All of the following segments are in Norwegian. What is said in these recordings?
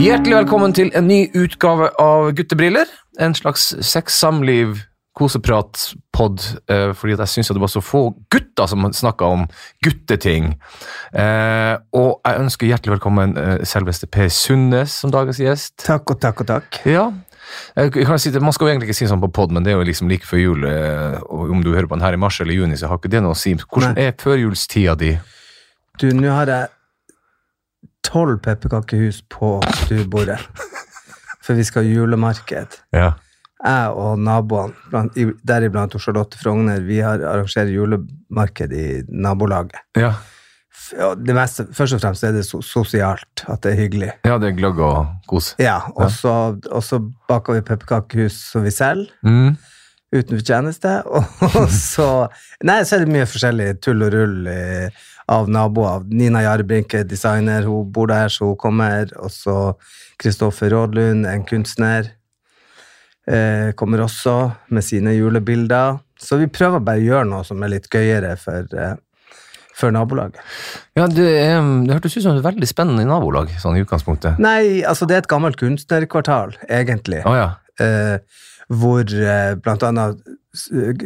Hjertelig velkommen til en ny utgave av Guttebriller. En slags sex-samliv, koseprat-pod, eh, fordi at jeg syns det var så få gutter som snakka om gutteting. Eh, og jeg ønsker hjertelig velkommen eh, selveste Per Sundnes som dagens gjest. Takk og takk og takk. Ja. Jeg kan si det, man skal jo egentlig ikke si sånn på pod, men det er jo liksom like før jul. og Om du hører på den her i mars eller juni, så har ikke det noe å si. Hvordan er førjulstida di? Du, nå har jeg tolv pepperkakehus på stuebordet. For vi skal ha julemarked. Ja. Jeg og naboene, deriblant Charlotte Frogner, vi har arrangerer julemarked i nabolaget. Ja. Det meste, først og fremst er det sosialt, at det er hyggelig. ja, det er gløgg og kos. Ja, og så, og så baker vi pepperkakehus som vi selger, Mm. uten fortjeneste. Og så Nei, så er det mye forskjellig tull og rull eh, av naboer. Nina Jarbrink er designer, hun bor der, så hun kommer. Og så Kristoffer Rådlund, en kunstner, eh, kommer også med sine julebilder. Så vi prøver bare å gjøre noe som er litt gøyere for, eh, for nabolaget. Ja, det, er, det hørtes ut som et veldig spennende nabolag, sånn i utgangspunktet. Nei, altså det er et gammelt kunstnerkvartal, egentlig. Oh, ja. eh, hvor eh, blant annet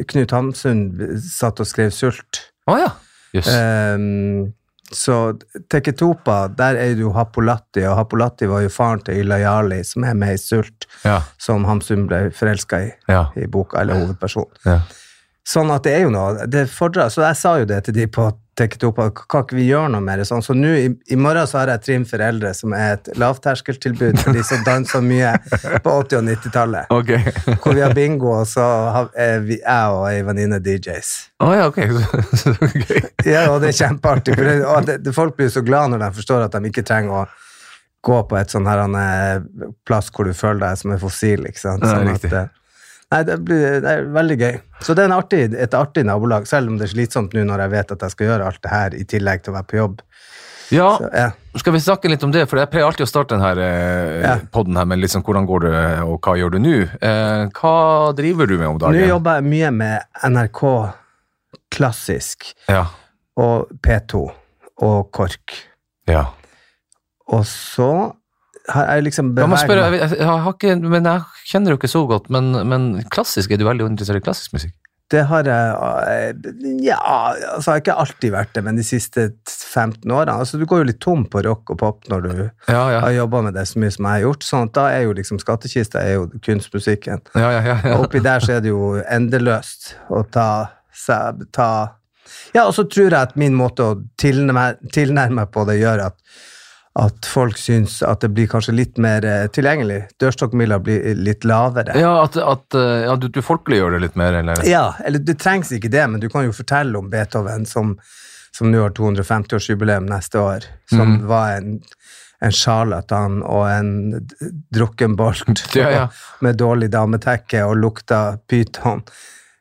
Knut Hamsun satt og skrev Sult. Oh, ja. Jøss. Um, så Teketopa, der er jo Hapolatti, og Hapolatti var jo faren til Yla Jarli, som er med i Sult, ja. som Hamsun ble forelska i Ja. i boka, eller hovedpersonen. ja. Sånn at det er jo noe det fordrer, Så jeg sa jo det til de på Teketopa, kan ikke vi gjøre noe mer sånn? Så nå i, i morgen så har jeg Trim for eldre, som er et lavterskeltilbud for de som danser mye på 80- og 90-tallet. Ok. Hvor vi har bingo, og så har, er vi, jeg og ei venninne DJs. Oh, ja, ok. Så. Ja, og det er kjempeartig. For det, det, det, folk blir så glad når de forstår at de ikke trenger å gå på et sånn her eh, plass hvor du føler deg som en fossil. ikke sant? Ja, Sånn riktig. at, nei, det, blir, det er veldig gøy. Så det er artig, et artig nabolag, selv om det er slitsomt nå når jeg vet at jeg skal gjøre alt det her i tillegg til å være på jobb. Ja, Så, ja. skal vi snakke litt om det? For jeg pleier alltid å starte denne eh, Ja. podden her med sånn hvordan går det, og hva gjør du nå? Eh, hva driver du med om dagen? Nå jobber jeg mye med NRK klassisk Ja. og P2 og KORK. ja. Og så har jeg liksom spørre, jeg, har ikke, men jeg kjenner jo ikke så godt, men, men klassisk, er du veldig interessert i klassisk musikk? Det har jeg eh, Ja, altså jeg har ikke alltid vært det, men de siste 15 årene. Altså Du går jo litt tom på rock og pop når du Ja, ja. har jobba med det så mye som jeg har gjort. sånn at da er jo liksom skattkista er jo kunstmusikken. Ja, ja. Og oppi der så er det jo endeløst å ta ta Ja, og så tror jeg at min måte å tilnærme meg på det gjør at at folk syns at det blir kanskje litt mer eh, tilgjengelig. Dørstokkmila blir litt lavere. Ja, at, at eh, ja, du, du folkeliggjør det litt mer, eller? Ja, eller det trengs ikke det, men du kan jo fortelle om Beethoven som, som nå har 250-årsjubileum neste år, som Mm. var en, en sjarlatan og en drukkenbolt drukken bolt Ja, ja. med dårlig dametekke og lukta pyton.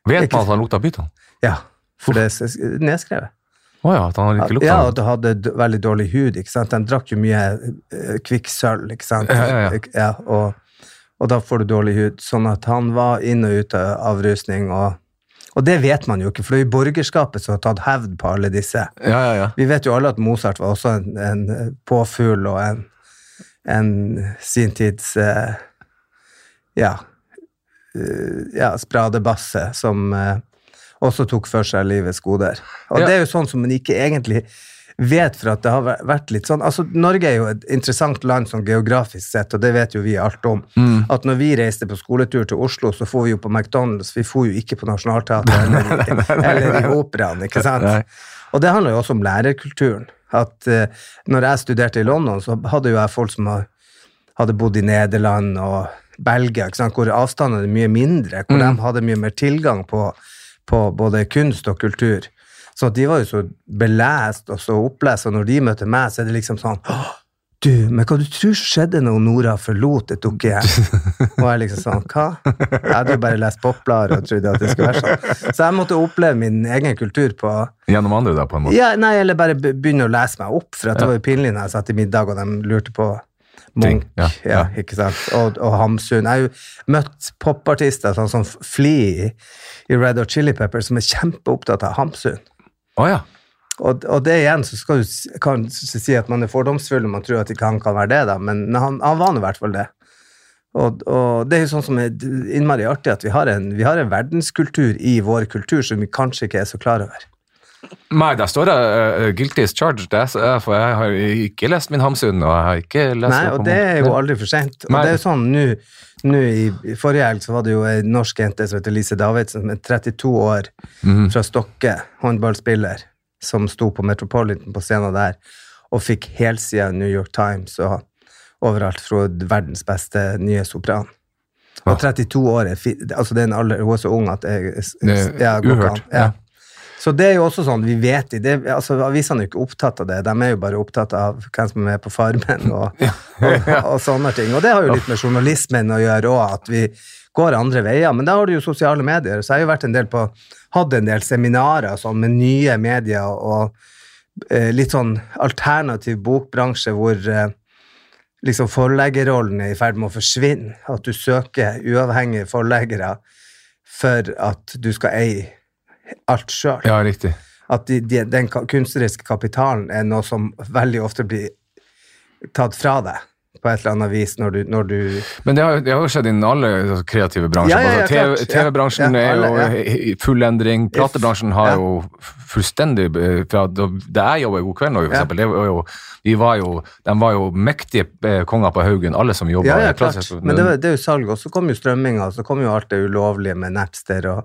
Vet man at han lukta pyton? Ja, for det er nedskrevet. Å ja, at han ikke lukta Ja, og det hadde veldig dårlig hud, ikke sant. De drakk jo mye eh, kvikksølv, ikke sant. Ja, ja, ja. og, og da får du dårlig hud. Sånn at han var inn og ut av avrusning, og, og det vet man jo ikke, for det er jo borgerskapet som har tatt hevd på alle disse. Ja, ja, ja. Vi vet jo alle at Mozart var også en, en påfugl og en, en sin tids eh, ja, Uh, ja, spradebasse som eh, også tok for seg livets goder. Og Ja. det er jo sånn som man ikke egentlig vet, for at det har vært litt sånn Altså, Norge er jo et interessant land sånn geografisk sett, og det vet jo vi alt om. At når vi reiste på skoletur til Oslo, så for vi jo på McDonald's, vi for jo ikke på Nationaltheatret eller, eller i operaen, ikke sant? Nei. Og det handler jo også om lærerkulturen. At uh, når jeg studerte i London, så hadde jo jeg folk som har- hadde bodd i Nederland og Belgia, hvor avstandene er mye mindre, hvor de hadde mye mer tilgang på, på både kunst og kultur. Så de var jo så belest og så opplest, og når de møter meg, så er det liksom sånn du, men hva du tror skjedde når Nora forlot et dukkehjem? Og jeg liksom sånn, hva? Jeg hadde jo bare lest popblader og trodde at det skulle være sånn. Så jeg måtte oppleve min egen kultur på Gjennom andre, da, på en måte? ja, nei, eller bare begynne å lese meg opp, for det var jo pinlig når jeg satt i middag og de lurte på Munch, ja, ja, ikke sant, og, og Hamsun. Jeg har jo møtt popartister sånn som Flea i, Red Hot Chili Peppers som er kjempeopptatt av Hamsun. Oh, ja. Og, og det igjen så skal du kan si at man er fordomsfull og man tror at ikke han kan være det, da, men han, han var nå i hvert fall det. Og, og det er jo sånn som er innmari artig at vi har, en, vi har en verdenskultur i vår kultur som vi kanskje ikke er så klar over. Nei, der står det uh, 'guilty is charged', det, eh, for jeg har ikke lest min Hamsun, og jeg har ikke lest Nei, og det er jo aldri for sent. Og Nei. det er jo sånn, nå i, i forrige helg så var det jo ei norsk jente som heter Lise Davidsen, som er 32 år, mm. fra Stokke, håndballspiller, som sto på Metropolitan på scenen der, og fikk helsida New York Times og overalt fra verdens beste nye sopran. Og 32 år er fi, altså det er en alder, hun er så ung at jeg, jeg, jeg, ikke uhørt, ja. Så det er jo også sånn, vi vet det, altså Avisene er jo ikke opptatt av det, de er jo bare opptatt av hvem som er med på Farmen og, og, og sånne ting. Og det har jo litt med journalismen å gjøre òg, at vi går andre veier. Men da har du jo sosiale medier, så jeg har jo vært en del på, hatt en del seminarer sånn, med nye medier og eh, litt sånn alternativ bokbransje hvor eh, liksom forleggerrollen er i ferd med å forsvinne. At du søker uavhengige forleggere for at du skal eie alt sjøl. Ja, riktig. At de, de, den kunstneriske kapitalen er noe som veldig ofte blir tatt fra deg på et eller annet vis når du, når du Men det har, det har jo skjedd innen alle altså, kreative bransjer. Ja, ja, ja, altså, TV klart. TV-bransjen Ja, ja, er jo i full endring. Platebransjen har Ja. jo fullstendig eh, fra da jeg jobba i God kveld, nå, for eksempel, var jo, de var jo, de var jo mektige eh, konger på Haugen, alle som jobba Ja, ja, klart. Men det, var- det er jo salg, og så kom jo strømminga, og så kom jo alt det ulovlige med Napster, og,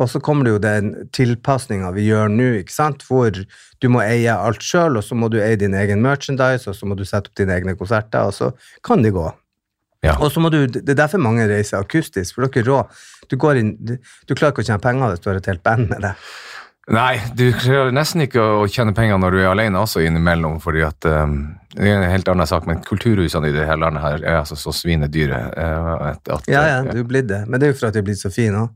og så kommer det jo den tilpasninga vi gjør nå, ikke sant, hvor du må eie alt sjøl, og så må du eie din egen merchandise, og så må du sette opp dine egne konserter, og så kan det gå. Ja. Og så må du, Det er derfor mange reiser akustisk, for dere rå. Du, går inn, du, du klarer ikke å tjene penger hvis du har et helt band med deg. Nei, du klarer nesten ikke å tjene penger når du er alene også innimellom, fordi at um, det er en helt annen sak, men kulturhusene i det hele landet her er altså så svinedyre. Uh, at, at, Ja, ja, du er blitt det. Men det er jo for at de er blitt så fine òg.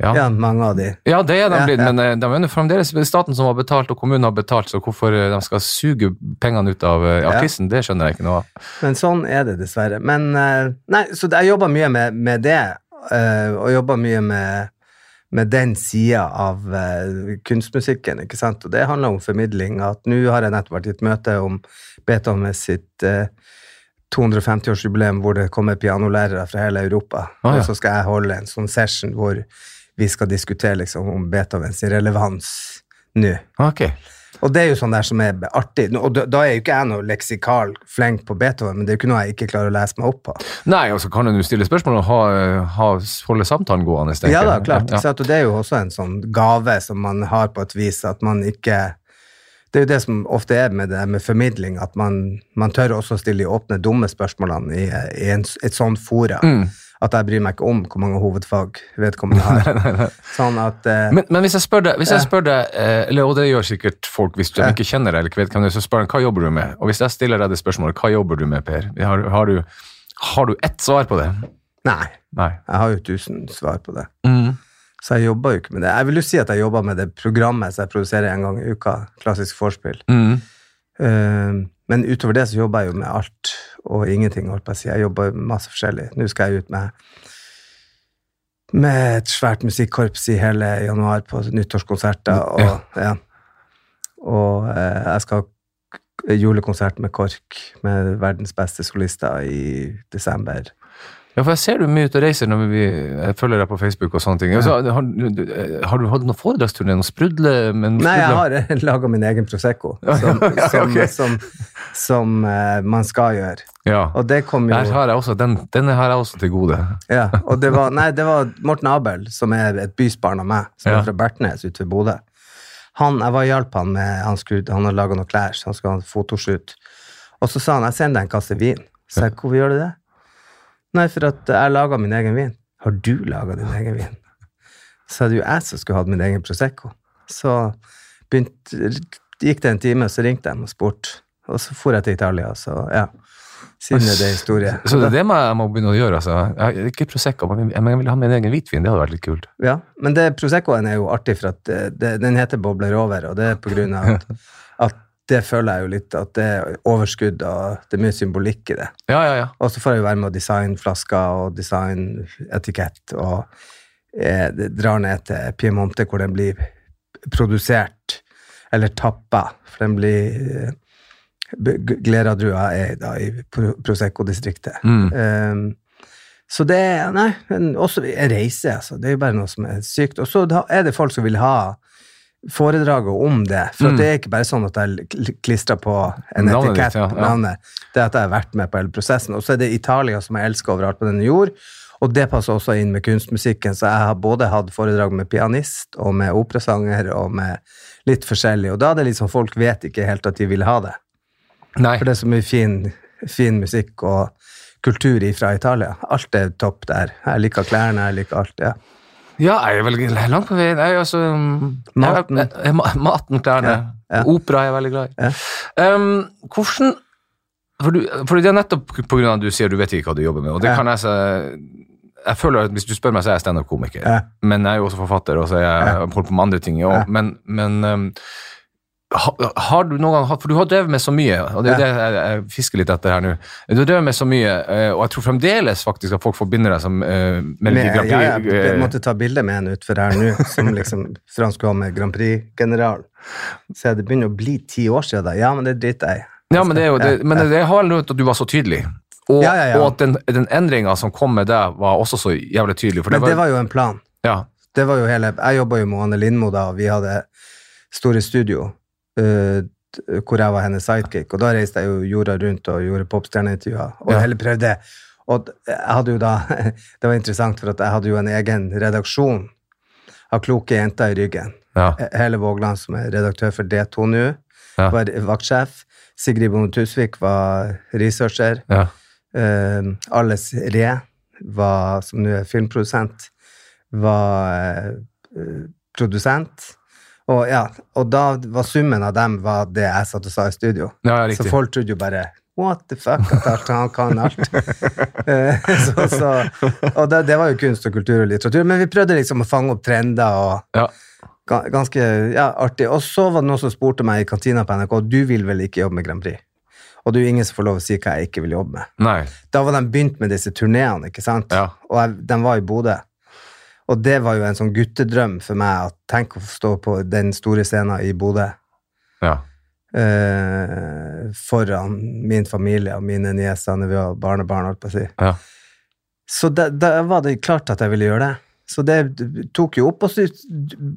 Ja. Ja, mange av de. Ja, det er de blitt, ja. men eh, de er jo fremdeles staten som har betalt, og kommunen har betalt, så hvorfor eh, de skal suge pengene ut av eh, artisten, det skjønner jeg ikke noe av. Men sånn er det dessverre. Men nei, så jeg jobber mye med, med det, og jobber mye med, med den sida av kunstmusikken, ikke sant. Og det handler om formidling. At nå har jeg nettopp vært i et møte om Beethoven sitt eh, 250-årsjubileum hvor det kommer pianolærere fra hele Europa. Ah, ja. Og så skal jeg holde en sånn session hvor vi skal diskutere liksom om Beethovens relevans nå. Ok. Og det er jo sånn der som er artig. Og da, da er jo ikke jeg noe leksikal flink på Beethoven, men det er jo ikke noe jeg ikke klarer å lese meg opp på. Nei, og så kan du stille spørsmål og ha, ha, holde samtalen gående. tenker Ja da, klart. Ja. Og det er jo også en sånn gave som man har på et vis, at man ikke Det er jo det som ofte er med det med formidling, at man, man tør også å stille de åpne, dumme spørsmålene i, i en, et sånt fora. Mm. At jeg bryr meg ikke om hvor mange hovedfag vedkommende har. Sånn at uh, Men, men hvis jeg spør deg, hvis jeg spør deg eh, eller, og det gjør sikkert folk hvis de ikke kjenner deg, eller ikke vet hvem du er, så spør de hva jobber du med? Og hvis jeg stiller deg det spørsmålet, hva jobber du med, Per? Har, har, du, har du ett svar på det? Nei, Nei. jeg har jo tusen svar på det. Mm. Så jeg jobber jo ikke med det. Jeg vil jo si at jeg jobber med det programmet som jeg produserer en gang i uka, klassisk vorspiel. Mm. Eh, men utover det så jobber jeg jo med alt og ingenting, holdt på å si. Jeg jobber masse forskjellig. Nå skal jeg ut med med et svært musikkorps i hele januar på nyttårskonserter. Og, ja. og eh, jeg skal ha julekonsert med KORK, med verdens beste solister, i desember. Ja, for jeg ser du mye ute og reiser når vi jeg følger deg på Facebook og sånne ting. Altså, har, har du hatt noen foredragsturné, noen sprudle? Men Nei, jeg har laga min egen Prosecco, som, Ja, som, ok. som, som uh, man skal gjøre. Ja. Og det kom jo har også, den, denne har jeg også til gode. Ja, og det var, nei, det var Morten Abel, som er et bysbarn av meg, som Ja. er fra Bertnes ute ved Bodø. Han, jeg var hjalp han med Han, skulle, han hadde laga noen klær, så han skulle ha en fotoshoot. Og så sa han jeg sender deg en kasse vin. Så jeg, hvorfor gjør du det? Nei, for at jeg laga min egen vin. Har du laga din egen vin? Så er det jo jeg som skulle hatt min egen Prosecco. Så begynte, gikk det en time, så ringte de og spurte. Og så for jeg til Italia, så ja. Siden er historie. Så det er det jeg må begynne å gjøre. altså. Jeg, ikke Prosecco, men jeg vil ha min egen hvitvin. Det hadde vært litt kult. Ja, men det, Proseccoen er jo artig, for at det, det, den heter Bobler over, og det er på grunn av at det føler jeg jo litt at det er overskudd, og det er mye symbolikk i det. Ja, ja, ja. Og så får jeg jo være med å designe flasker og designe etikett, og eh, drar ned til Piemonte, hvor den blir produsert. eller tappa, for den blir eh, Gleradrua er da i Prosecco-distriktet. Mm. Um, så det er Nei, men også en reise, altså. Det er jo bare noe som er sykt. Og så er det folk som vil ha foredraget om det. For Mm. det er ikke bare sånn at jeg klistrer på en Navnet etikett på ja. navnet. Det er at jeg har vært med på hele prosessen. Og så er det Italia som jeg elsker overalt på denne jord. Og det passer også inn med kunstmusikken, så jeg har både hatt foredrag med pianist og med operasanger og med litt forskjellig. Og da er det liksom folk vet ikke helt at de vil ha det. Nei. For det er så mye fin, fin musikk og kultur fra Italia. Alt er topp der. Jeg liker klærne, jeg liker alt. ja. Ja, jeg er veldig langt på vei. Nei, altså, Maten. Jeg, jeg, ma- maten, klærne. Ja, ja. Opera er jeg veldig glad i. Ja. Um, hvordan for, du, for det er nettopp av at du sier du vet ikke hva du jobber med, og det kan jeg se jeg føler at Hvis du spør meg, så er jeg standup-komiker, men jeg er jo også forfatter, og så er jeg holder på med andre ting. Men, men um, har du noen gang hatt For du har drevet med så mye, og det er det jeg, jeg fisker litt etter her nå. Du har drevet med så mye, eh, og jeg tror fremdeles faktisk at folk forbinder deg som uh, Melodi Grand ja, jeg, jeg eh, måtte ta bilde med en utfor her nå, som liksom for han skulle ha med Grand Prix-general. Så det begynner å bli ti år siden. da. Ja, men det driter jeg i. Ja, men det, er jo, det, men det har vel at du var så tydelig. Og, Ja, ja, ja. og at den, den endringa som kom med deg, var også så jævlig tydelig. Men det det var, var jo en plan. ja, Det var jo hele, Jeg jobba jo med Anne Lindmo da, og vi hadde store studio eh, hvor jeg var hennes sidekick. Og da reiste jeg jo jorda rundt og gjorde popstjerneintervjuer. Og Ja. heller prøvde. Og jeg hadde jo da Det var interessant, for at jeg hadde jo en egen redaksjon av kloke jenter i ryggen. ja, Hele Vågland, som er redaktør for D2 nå, Ja. var vaktsjef. Sigrid Bonde Tusvik var researcher. ja. Uh, Alles Re, var, som nå er filmprodusent, var uh, produsent. Og, ja, og da var summen av dem var det jeg satt og sa i studio. ja, Så folk trodde jo bare What the fuck, at han kan alt. Eh, så, så, og det, det var jo kunst og kultur og litteratur, men vi prøvde liksom å fange opp trender og Ja. ganske ja, artig. Og så var det noen som spurte meg i kantina på NRK du vil vel ikke jobbe med Grand Prix? Og det er jo ingen som får lov å si hva jeg ikke vil jobbe med. Nei. Da var de begynt med disse turneene, ikke sant? Ja. Og jeg, de var i Bodø. Og det var jo en sånn guttedrøm for meg, at tenk å stå på den store scenen i Bodø. Ja. Uh, foran min familie og mine nieser, vi var barnebarn, holdt på å si. Ja. Så da, da var det klart at jeg ville gjøre det. Så det tok jo opp, og så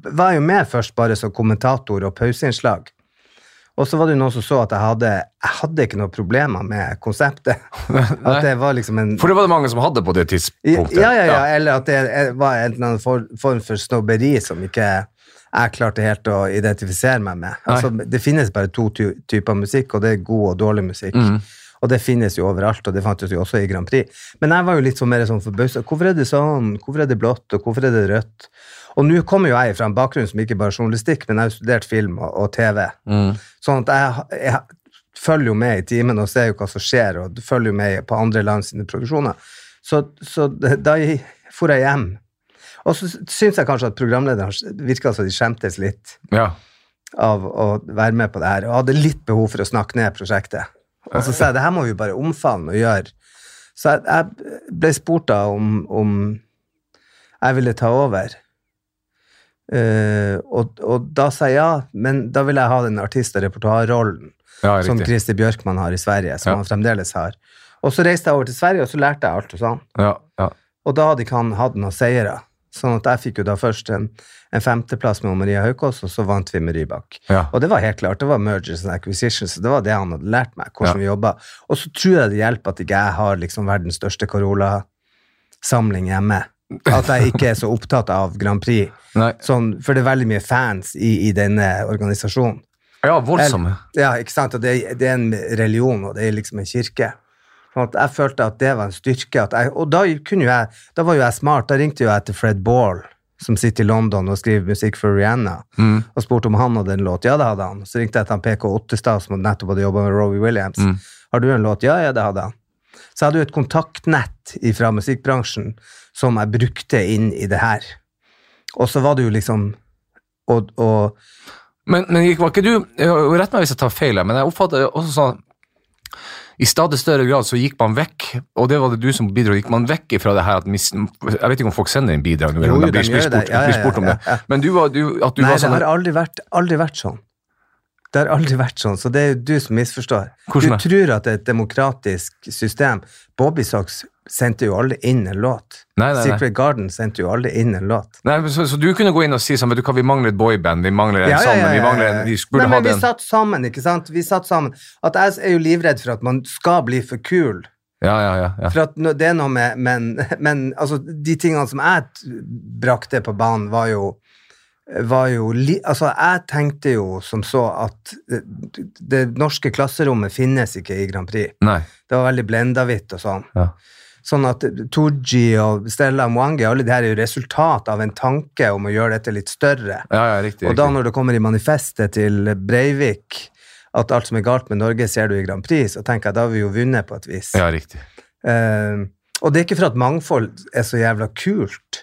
var jeg jo med først bare som kommentator og pauseinnslag. Og så var det noen som så at jeg hadde, jeg hadde ikke noen problemer med konseptet. At det var liksom en For det var det mange som hadde på det tidspunktet. ja, ja, ja, eller at det var en eller annen form for snobberi som ikke jeg klarte helt å identifisere meg med. Altså, det finnes bare to ty typer musikk, og det er god og dårlig musikk. Mm. Og det finnes jo overalt, og det fantes jo også i Grand Prix. Men jeg var jo litt sånn mer sånn forbausa. Hvorfor er det sånn? Hvorfor er det blått, og hvorfor er det rødt? Og nå kommer jo jeg fra en bakgrunn som ikke bare er journalistikk, men jeg har studert film og, og TV. Mm. Sånn at jeg, jeg følger jo med i timen og ser jo hva som skjer, og følger jo med på andre land sine produksjoner. Så, så da for jeg hjem. Og så syns jeg kanskje at programlederen virka som de skjemtes litt Ja. av å være med på det her, og hadde litt behov for å snakke ned prosjektet. Og så sa jeg det her må vi bare omfavne og gjøre. Så jeg, jeg ble spurt da om, om jeg ville ta over. Eh, og, og da sa jeg ja, men da vil jeg ha den artist- og repertoarrollen ja, som. Christer Bjørkman har i Sverige, som Ja. han fremdeles har. Og så reiste jeg over til Sverige, og så lærte jeg alt hos han. Ja, ja. Og da hadde ikke han hatt noen seire. Sånn at jeg fikk jo da først en, en femteplass med Maria Haukås, og så vant vi med Rybak. Og det var helt klart, det var mergers and acquisitions, det var det han hadde lært meg, hvordan vi jobba. Og så tror jeg det hjelper at ikke jeg har liksom verdens største Carola-samling hjemme. At jeg ikke er så opptatt av Grand Prix. Sånn, for det er veldig mye fans i, i denne organisasjonen. ja, voldsomme. Ja, ikke sant? Og det, det er en religion, og det er liksom en kirke. Sånn jeg følte at det var en styrke. Jeg, og da, kunne jo jeg, da var jo jeg smart. Da ringte jo jeg til Fred Ball, som sitter i London og skriver musikk for Rihanna, Mm. og spurte om han hadde en låt. Ja, det hadde han. Så ringte jeg til han PK Ottestad, som nettopp hadde jobba med Rowie Williams. Mm. Har du en låt? Ja, ja, det hadde han. Så jeg hadde jo et kontaktnett fra musikkbransjen som jeg brukte inn i det her. Og så var det jo liksom og, og Men, men var ikke du Rett meg hvis jeg tar feil, men jeg oppfatter det også sånn i stadig større grad så gikk man vekk, og det var det du som bidro, gikk man vekk fra det her at mis, Jeg vet ikke om folk sender inn bidrag nå, eller om de blir, det. spurt, blir spurt om det. Men du var, du, at du Nei, var det sånn har aldri vært, aldri vært sånn. Det har aldri vært sånn, så det er jo du som misforstår. Hvordan du tror at det er et demokratisk system. Bobby Socks sendte jo aldri inn en låt. Nei, nei, nei. Secret Garden sendte jo aldri inn en låt. Nei, så, så du kunne gå inn og si sånn, vet du hva, vi mangler et boyband, vi mangler en sammen, vi mangler en, vi burde Nei, men hatt vi en satt sammen, ikke sant? Vi satt sammen. At jeg er jo livredd for at man skal bli for kul. Ja, ja, ja. ja. For at det er noe med Men, men altså, de tingene som jeg brakte på banen, var jo var jo altså Jeg tenkte jo som så at det, det norske klasserommet finnes ikke i Grand Prix. Nei. Det var veldig blendahvitt og sånn. Ja. Sånn at Tooji og Stella Mwangi, alle de her er jo resultat av en tanke om å gjøre dette litt større. Ja, ja, riktig. Og da når det kommer i manifestet til Breivik at alt som er galt med Norge, ser du i Grand Prix, så tenker jeg da har vi jo vunnet på et vis. Ja, riktig. Eh, og det er ikke for at mangfold er så jævla kult,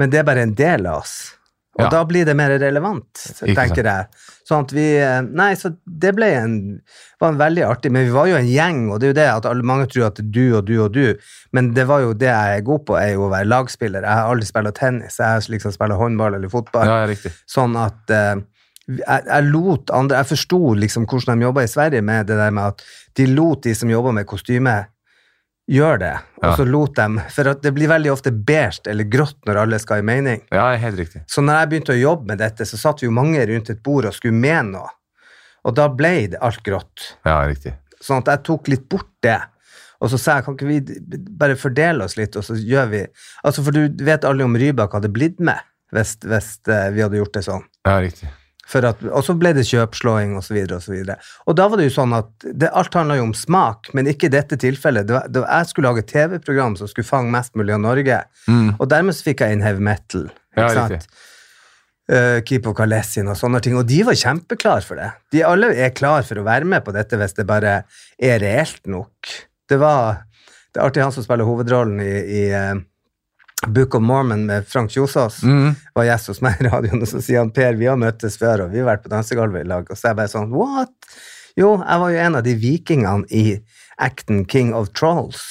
men det er bare en del av oss. Og Ja. da blir det mer relevant, tenker jeg. Sånn at vi eh, Nei, så det ble en, var en veldig artig Men vi var jo en gjeng, og det er jo det at mange tror at du og du og du, men det var jo det jeg er god på, er jo å være lagspiller. Jeg har aldri spilt tennis, jeg har liksom spilt håndball eller fotball. Ja. Sånn at uh, jeg, jeg lot andre Jeg forsto liksom hvordan de jobba i Sverige med det der med at de lot de som jobba med kostyme, gjøre det. Og så lot dem For det blir veldig ofte beige eller grått når alle skal i mening. Ja, helt riktig. Så når jeg begynte å jobbe med dette, så satt vi jo mange rundt et bord og skulle med noe. Og da ble det alt grått. Ja, riktig. Sånn at jeg tok litt bort det. Og så sa jeg, kan ikke vi bare fordele oss litt, og så gjør vi Altså, for du vet aldri om Rybak hadde blitt med hvis, hvis eh, vi hadde gjort det sånn. Ja, riktig. At, og så ble det kjøpslåing og så og så. Og da var det jo sånn at det, alt handla jo om smak, men ikke i dette tilfellet. Det var, det var, jeg skulle lage TV-program som skulle fange mest mulig av Norge, Mm. og dermed så fikk jeg inn heavy metal. Ja, sant? Uh, Keep of Kalesin og sånne ting, og de var kjempeklare for det. De alle er klar for å være med på dette hvis det bare er reelt nok. Det var det er artig han som spiller hovedrollen i, i eh, Book of Mormon med Frank Kjosås Mm. var gjest hos meg i radioen, og så sier han Per, vi har møttes før, og vi har vært på dansegulvet i lag. Og så er jeg bare sånn, what? Jo, jeg var jo en av de vikingene i acten King of Trolls,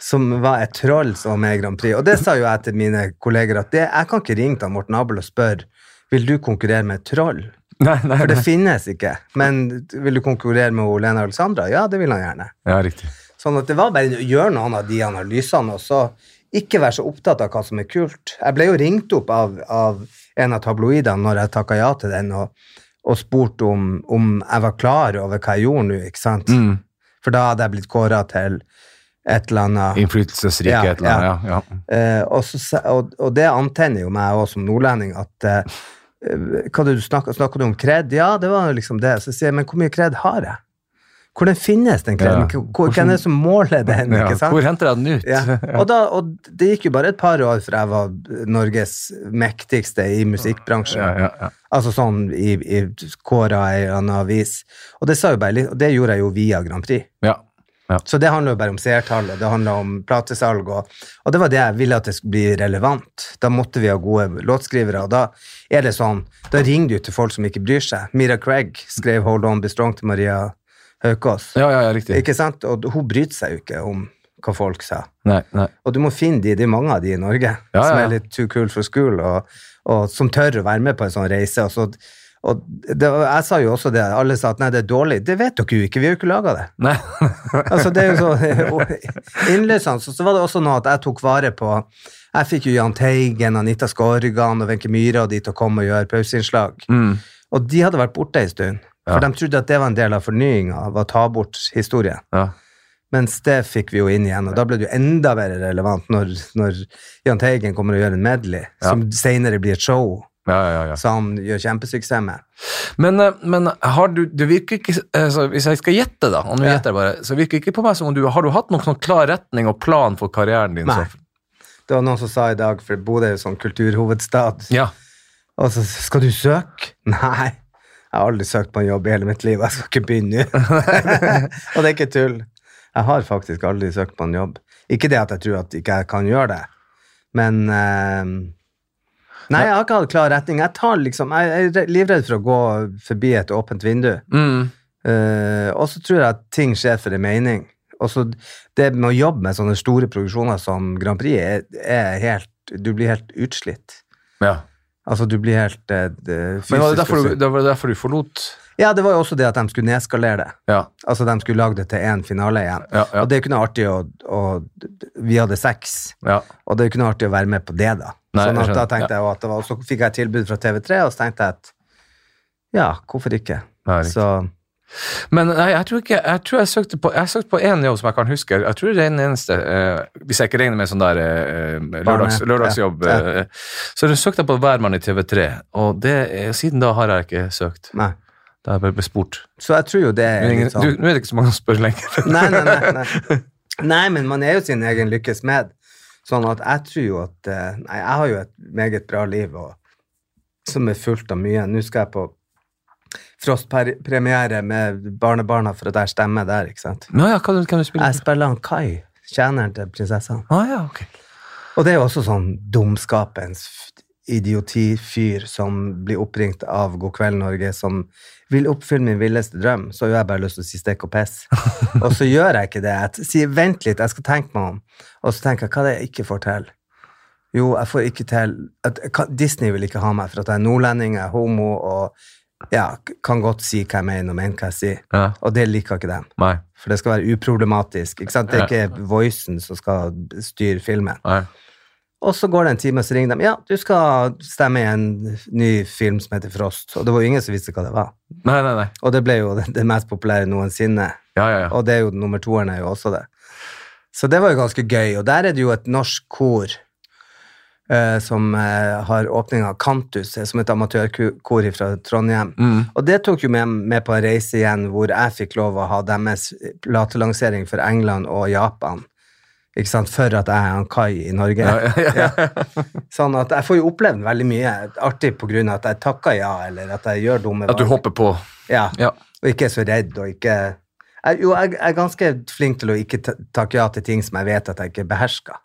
som var et troll som var med i Grand Prix. Og det sa jo jeg til mine kolleger, at det, jeg kan ikke ringe til Morten Abel og spørre, vil du konkurrere med et troll? Nei, nei, For det nei. finnes ikke. Men vil du konkurrere med Lena Alexandra? Ja, det vil han gjerne. Ja, riktig. Sånn at det var bare å gjøre noen av de analysene, og så ikke være så opptatt av hva som er kult. Jeg ble jo ringt opp av, av en av tabloidene når jeg takka ja til den, og, og spurt om, om jeg var klar over hva jeg gjorde nå, ikke sant? Mm. For da hadde jeg blitt kåra til et eller annet Innflytelsesrike Ja, et eller annet. Ja, ja. Eh, og, så, og, og det antenner jo meg også som nordlending at eh, hva du snakker, snakker, du om kred? Ja, det var liksom det. Så sier jeg, men hvor mye kred har jeg? Hvordan finnes den kreden? Ja. Hvor, hvem er det som måler den? Ja. Hvor henter jeg den ut? Ja. Og, da, og det gikk jo bare et par år før jeg var Norges mektigste i musikkbransjen. Ja, ja, ja. Altså sånn i, i kåra i en annen avis. Og det, bare og det gjorde jeg jo via Grand Prix. ja. Så det handler jo bare om seertallet, det handler om platesalg, og, og det var det jeg ville at det skulle bli relevant. Da måtte vi ha gode låtskrivere, og da er det sånn, da ringer du til folk som ikke bryr seg. Mira Craig skrev Hold On Be Strong til Maria Haukås. Ja, ja, ja, riktig. Ikke sant? Og hun bryr seg jo ikke om hva folk sa. Nei, nei. Og du må finne de, det er mange av de i Norge, Ja, som ja. er litt too cool for school, og, og som tør å være med på en sånn reise. Og, så, og det, jeg sa jo også det, alle sa at nei, det er dårlig. Det vet dere jo ikke, vi har jo ikke laga det. nei. Altså, det er jo så innløsende. Så, så var det også noe at jeg tok vare på Jeg fikk jo Jahn Teigen, Anita Skorgan og Wenche Myhre og de til å komme og gjøre pauseinnslag. Mm. Og de hadde vært borte en stund. For de trodde at det var en del av fornyinga, av å ta bort historien. Ja. Mens det fikk vi jo inn igjen, og da ble det jo enda mer relevant når, når Jahn Teigen kommer og gjør en medley, Ja. som senere blir et show, Ja, ja, ja. som gjør kjempesuksess med. Men, eh, men har du du virker ikke altså, Hvis jeg skal gjette, da, og nå gjetter jeg bare, så virker det ikke på meg som om du Har du hatt noen sånn klar retning og plan for karrieren din? Nei. Så? Det var noen som sa i dag, for Bodø er jo sånn kulturhovedstad, Ja. og så skal du søke? Nei. Jeg har aldri søkt på en jobb i hele mitt liv, jeg skal ikke begynne. og det er ikke tull. Jeg har faktisk aldri søkt på en jobb. Ikke det at jeg tror at ikke jeg kan gjøre det, men eh, Nei, jeg har ikke hatt klar retning. Jeg, tar liksom, jeg er livredd for å gå forbi et åpent vindu. Mm. Eh, og så tror jeg at ting skjer for en mening. Og så det med å jobbe med sånne store produksjoner som Grand Prix er, er helt Du blir helt utslitt. ja. Altså, du blir helt eh, fysisk Men var det derfor det var derfor du forlot Ja, det var jo også det at de skulle nedskalere det. Ja. Altså, de skulle lage det til én finale igjen. Ja, ja. Og det ikke noe artig å, å Vi hadde seks, ja. og det er jo ikke noe artig å være med på det, da. Nei, sånn at da tenkte jeg at det var, Og så fikk jeg et tilbud fra TV3, og så tenkte jeg at ja, hvorfor ikke? Nei, så Men nei, jeg tror ikke Jeg tror jeg søkte på Jeg søkte på én jobb som jeg kan huske. Jeg tror det er den eneste uh, Hvis jeg ikke regner med sånn der uh, lørdags, lørdagsjobb. eh, så søkte jeg på værmann i TV3, og det, siden da har jeg ikke søkt. Nei. Da har jeg bare blitt spurt. Så jeg tror jo det er litt sånn du, nå er det ikke så mange som spør lenger. Nei, nei, nei, nei. nei, men man er jo sin egen lykkes med. Sånn at jeg tror jo at Nei, jeg har jo et meget bra liv og, som er fullt av mye. Nå skal jeg på Frost-premiere med barnebarna for at jeg stemmer der, ikke sant. Nå ja, hva kan du spille? Jeg spiller han Kai, tjeneren til prinsessen. Ah, ja, okay. Og det er jo også sånn dumskapens idiotifyr som blir oppringt av God kveld, Norge, som vil oppfylle min villeste drøm. Så har jeg bare lyst til å si stikk og piss. og så gjør jeg ikke det. Jeg sier vent litt, jeg skal tenke meg om. Og så tenker jeg hva er det jeg ikke får til? Jo, jeg får ikke til at, Disney vil ikke ha meg for at jeg er nordlending, jeg er homo og ja, kan godt si hva jeg mener og mener hva jeg sier. Ja. Og det liker ikke dem. Nei. For det skal være uproblematisk. Ikke sant? Det er ikke voicen som skal styre filmen. Nei. Og så går det en time, og så ringer de. Ja, du skal stemme i en ny film som heter Frost. Og det var jo ingen som visste hva det var. Nei, nei, nei. Og det ble jo det, det mest populære noensinne. Ja, ja, ja. Og det er jo nummer toeren er jo også det. Så det var jo ganske gøy. Og der er det jo et norsk kor som eh, har åpning av Kantus, eh, som et amatørkor fra Trondheim. Mm. Og det tok jo med, med på en reise igjen hvor jeg fikk lov å ha deres platelansering for England og Japan. Ikke sant? For at jeg er en Kai i Norge. Ja, ja, ja. Sånn at jeg får jo opplevd veldig mye artig på grunn av at jeg takker ja, eller at jeg gjør dumme valg. At du hopper på. Ja, og ikke er så redd, og ikke jeg, Jo, jeg er ganske flink til å ikke takke ja til ting som jeg vet at jeg ikke behersker.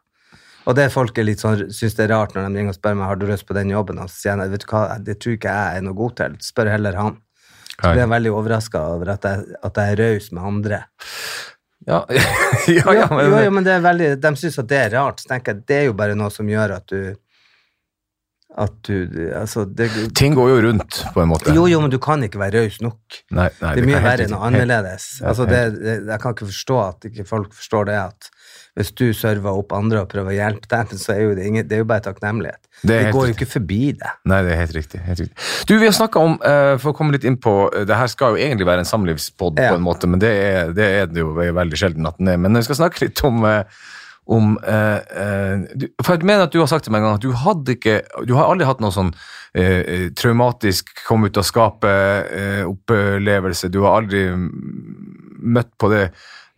Og det folk er litt sånn, syns det er rart når de ringer og spør meg har du lyst på den jobben, og så sier jeg vet du hva, det tror ikke jeg er noe god til. Spør heller han. Så blir jeg veldig overraska over at jeg, at jeg er raus med andre. Ja, ja, ja, men, jo, jo, men det er veldig, de syns at det er rart. Så tenker jeg det er jo bare noe som gjør at du At du Altså, det Ting går jo rundt, på en måte. Jo, jo, men du kan ikke være raus nok. Nei, nei, Det er mye verre enn helt- annerledes. Altså, det, det, jeg kan ikke forstå at ikke folk forstår det at hvis du server opp andre og prøver å hjelpe dem, så er jo det, ingen, det er jo bare takknemlighet. Det Det, går riktig. jo ikke forbi det. Nei, det er helt riktig. Helt riktig. Du, vi har snakka om, eh, for å komme litt inn på eh, Det her skal jo egentlig være en samlivspod, Ja. på en måte, men det er det, er det jo veldig sjelden at den er. Men vi skal snakke litt om eh, om eh, du, For jeg mener at du har sagt til meg en gang at du hadde ikke Du har aldri hatt noe sånn eh, traumatisk komme ut av skapet-opplevelse. du har aldri møtt på det.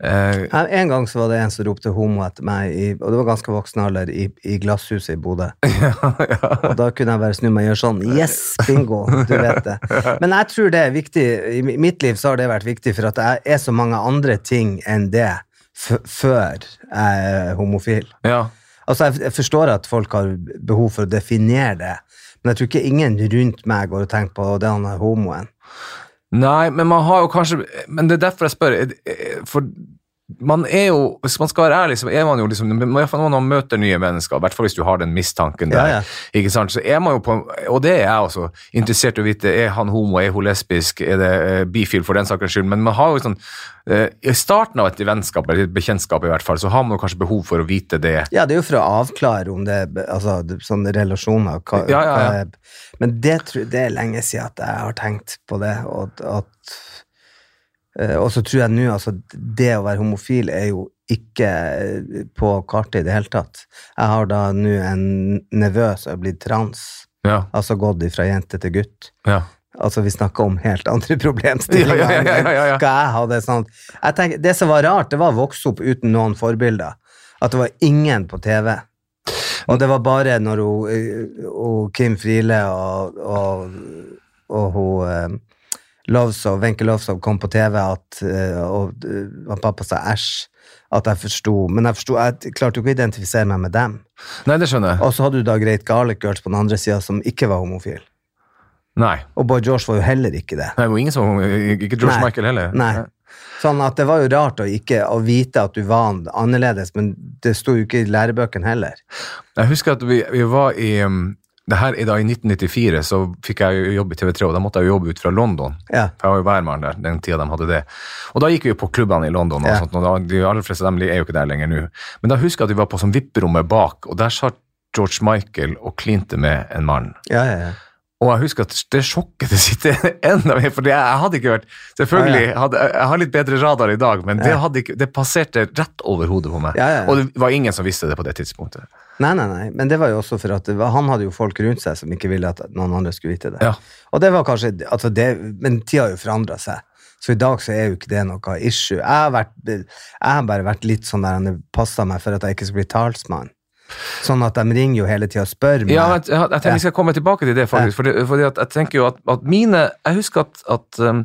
Her- En gang så var det en som ropte homo etter meg, i, og det var ganske voksen alder, i, i glasshuset i Bodø. Og da kunne jeg bare snu meg og gjøre sånn. Yes, bingo! Du vet det. Men jeg tror det er viktig. I mitt liv så har det vært viktig for at jeg er så mange andre ting enn det før jeg er homofil. ja. Altså, jeg, jeg forstår at folk har behov for å definere det, men jeg tror ikke ingen rundt meg går og tenker på det han er homoen. Nei, men man har jo kanskje Men det er derfor jeg spør. For man er jo, hvis man skal være ærlig, så er man jo liksom i hvert fall Når man møter nye mennesker, i hvert fall hvis du har den mistanken der, Ja, ja. ikke sant, så er man jo på Og det er jeg også, interessert i å vite er han homo, er hun lesbisk, er det eh, bifil for den saks skyld, men man har jo sånn eh, I starten av et vennskap, eller et bekjentskap i hvert fall, så har man jo kanskje behov for å vite det. Ja, det er jo for å avklare om det altså, sånne relasjoner hva, Ja, Men det, tror- det er lenge siden at jeg har tenkt på det, og at Og så tror jeg nå altså Det å være homofil er jo ikke eh, på kartet i det hele tatt. Jeg har da nå en nevø som er blitt trans, Ja, altså gått fra jente til gutt. ja. Altså, vi snakker om helt andre problemstillinger. Ja, ja, ja, ja. Hva jeg hadde sånn jeg tenker, Det som var rart, det var å vokse opp uten noen forbilder. At det var ingen på TV. Og det var bare når hun, eh, hun Kim Friele og, og, og hun eh, Lovsov, Wenche Lovsov kom på TV, at, og, og eh, pappa sa æsj, at jeg forsto. Men jeg, forstod, jeg klarte jo ikke å identifisere meg med dem. Nei, det skjønner jeg. Og så hadde du da Great Garlic Girls på den andre sida, som ikke var homofil. Nei. Og Boy George var jo heller ikke det. Nei, det var ingen som Ikke George Nei. Michael heller. Nei. Sånn at det var jo rart å ikke å vite at du var annerledes, men det sto jo ikke i lærebøkene heller. Jeg husker at vi, vi var i um, det her er da I 1994 så fikk jeg jobb i TV3, og da måtte jeg jo jobbe ut fra London. Ja. For jeg var jo værmann der den tida de hadde det. Og da gikk vi jo på klubbene i London, og Ja. sånt, og da, de aller fleste av dem er jo ikke der lenger nå. Men da husker jeg at vi var på sånn vipperommet bak, og der satt George Michael og klinte med en mann. Ja, ja, ja. Og jeg husker at det sjokket det sitter enda mer, for jeg, jeg hadde ikke vært Selvfølgelig, hadde, jeg har litt bedre radar i dag, men det, ikke, det passerte rett over hodet på meg. Og det var ingen som visste det på det tidspunktet. Nei, nei, nei, men det var jo også for at var, han hadde jo folk rundt seg som ikke ville at noen andre skulle vite det. Ja. Og det var kanskje, altså det, Men tida har jo forandra seg, så i dag så er jo ikke det noe issue. Jeg har, vært, jeg har bare vært litt sånn der det passa meg for at jeg ikke skal bli talsmann. Sånn at de ringer jo hele tida og spør meg. Ja, jeg, jeg, jeg tenker vi skal komme tilbake til det, faktisk. Fordi, fordi at jeg tenker jo at, at mine Jeg husker at, at um,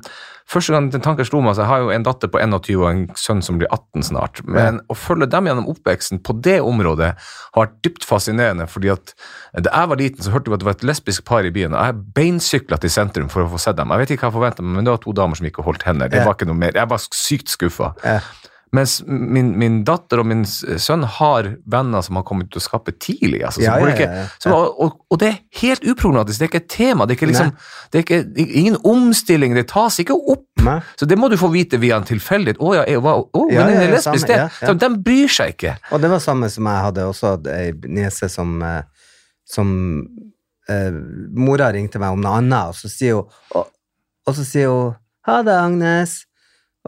første gang den tanken slo meg, så jeg har jo en datter på 21 og en sønn som blir 18 snart. Men å følge dem gjennom oppveksten på det området har vært dypt fascinerende. fordi at da jeg var liten, så hørte vi at det var et lesbisk par i byen, og jeg beinsykla til sentrum for å få sett dem. Jeg vet ikke hva jeg forventa men det var to damer som gikk og holdt hender. Det var ikke noe mer. Jeg var sykt skuffa. Mens min, min datter og min sønn har venner som har kommet til å skape tidlig. Altså, Ja, ja, ja, som, og, og, det er helt uproblematisk. Det er ikke et tema. Det er, ikke liksom, det er ikke, ingen omstilling. Det tas ikke opp. Nei. Så det må du få vite via en tilfeldighet. Å ja, er- hva- å, men den er lesbisk, det. De bryr seg ikke. Og det var samme som jeg hadde også ei niese som, eh, som eh, Mora ringte meg om noe annet, og så sier hun og, og så sier hun 'Ha det, Agnes'.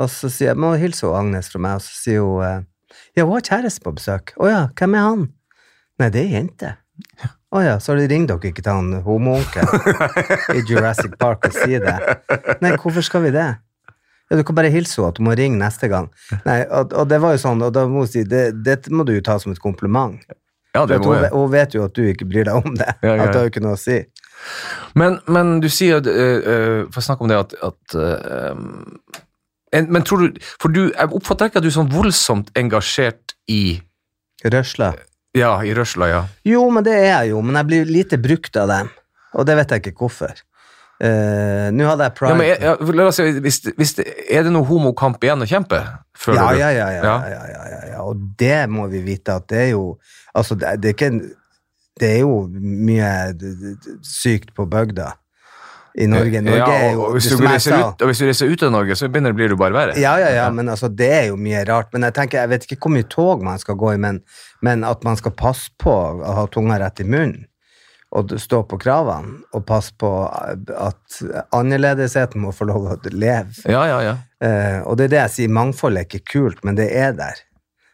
Og så sier jeg 'Må hilse Agnes fra meg', og så sier hun eh, 'Ja, hun har kjæreste på besøk'. 'Å ja, hvem er han?' 'Nei, det er jente'. Å ja, så ringer dere ikke til han homoonkelen i Jurassic Park og sier det? Nei, hvorfor skal vi det? Ja, du kan bare hilse henne at hun må ringe neste gang. Nei, og, og det var jo sånn, og da må hun si, det, det må du jo ta som et kompliment. Ja, det må jeg. hun vet jo at du ikke bryr deg om det. Ja, ja, At det har jo ikke noe å si. Men, men du sier uh, uh, For å snakke om det at, at uh, Men tror du For du, jeg oppfatter ikke at du er sånn voldsomt engasjert i Røsla. Ja, i røsla, ja. Jo, men det er jeg jo, men jeg blir lite brukt av dem. Og det vet jeg ikke hvorfor. Uh, Nå hadde jeg ja, men, ja, la oss si, hvis, hvis er det noe homokamp igjen å kjempe? Ja, ja, ja, ja, Ja. ja, ja, ja, ja. Og det må vi vite at det er jo Altså, det, det er ikke Det er jo mye sykt på bygda i Norge. Norge ja, er jo og, hvis det du reiser ut, og hvis du reiser ut av Norge, så begynner, blir det bare verre. Ja, ja, ja, men altså, det er jo mye rart. Men jeg tenker, jeg vet ikke hvor mye tog man skal gå i, men, men at man skal passe på å ha tunga rett i munnen, og stå på kravene, og passe på at annerledesheten må få lov å leve. Ja, ja, ja. Eh, og det er det jeg sier, mangfold er ikke kult, men det er der.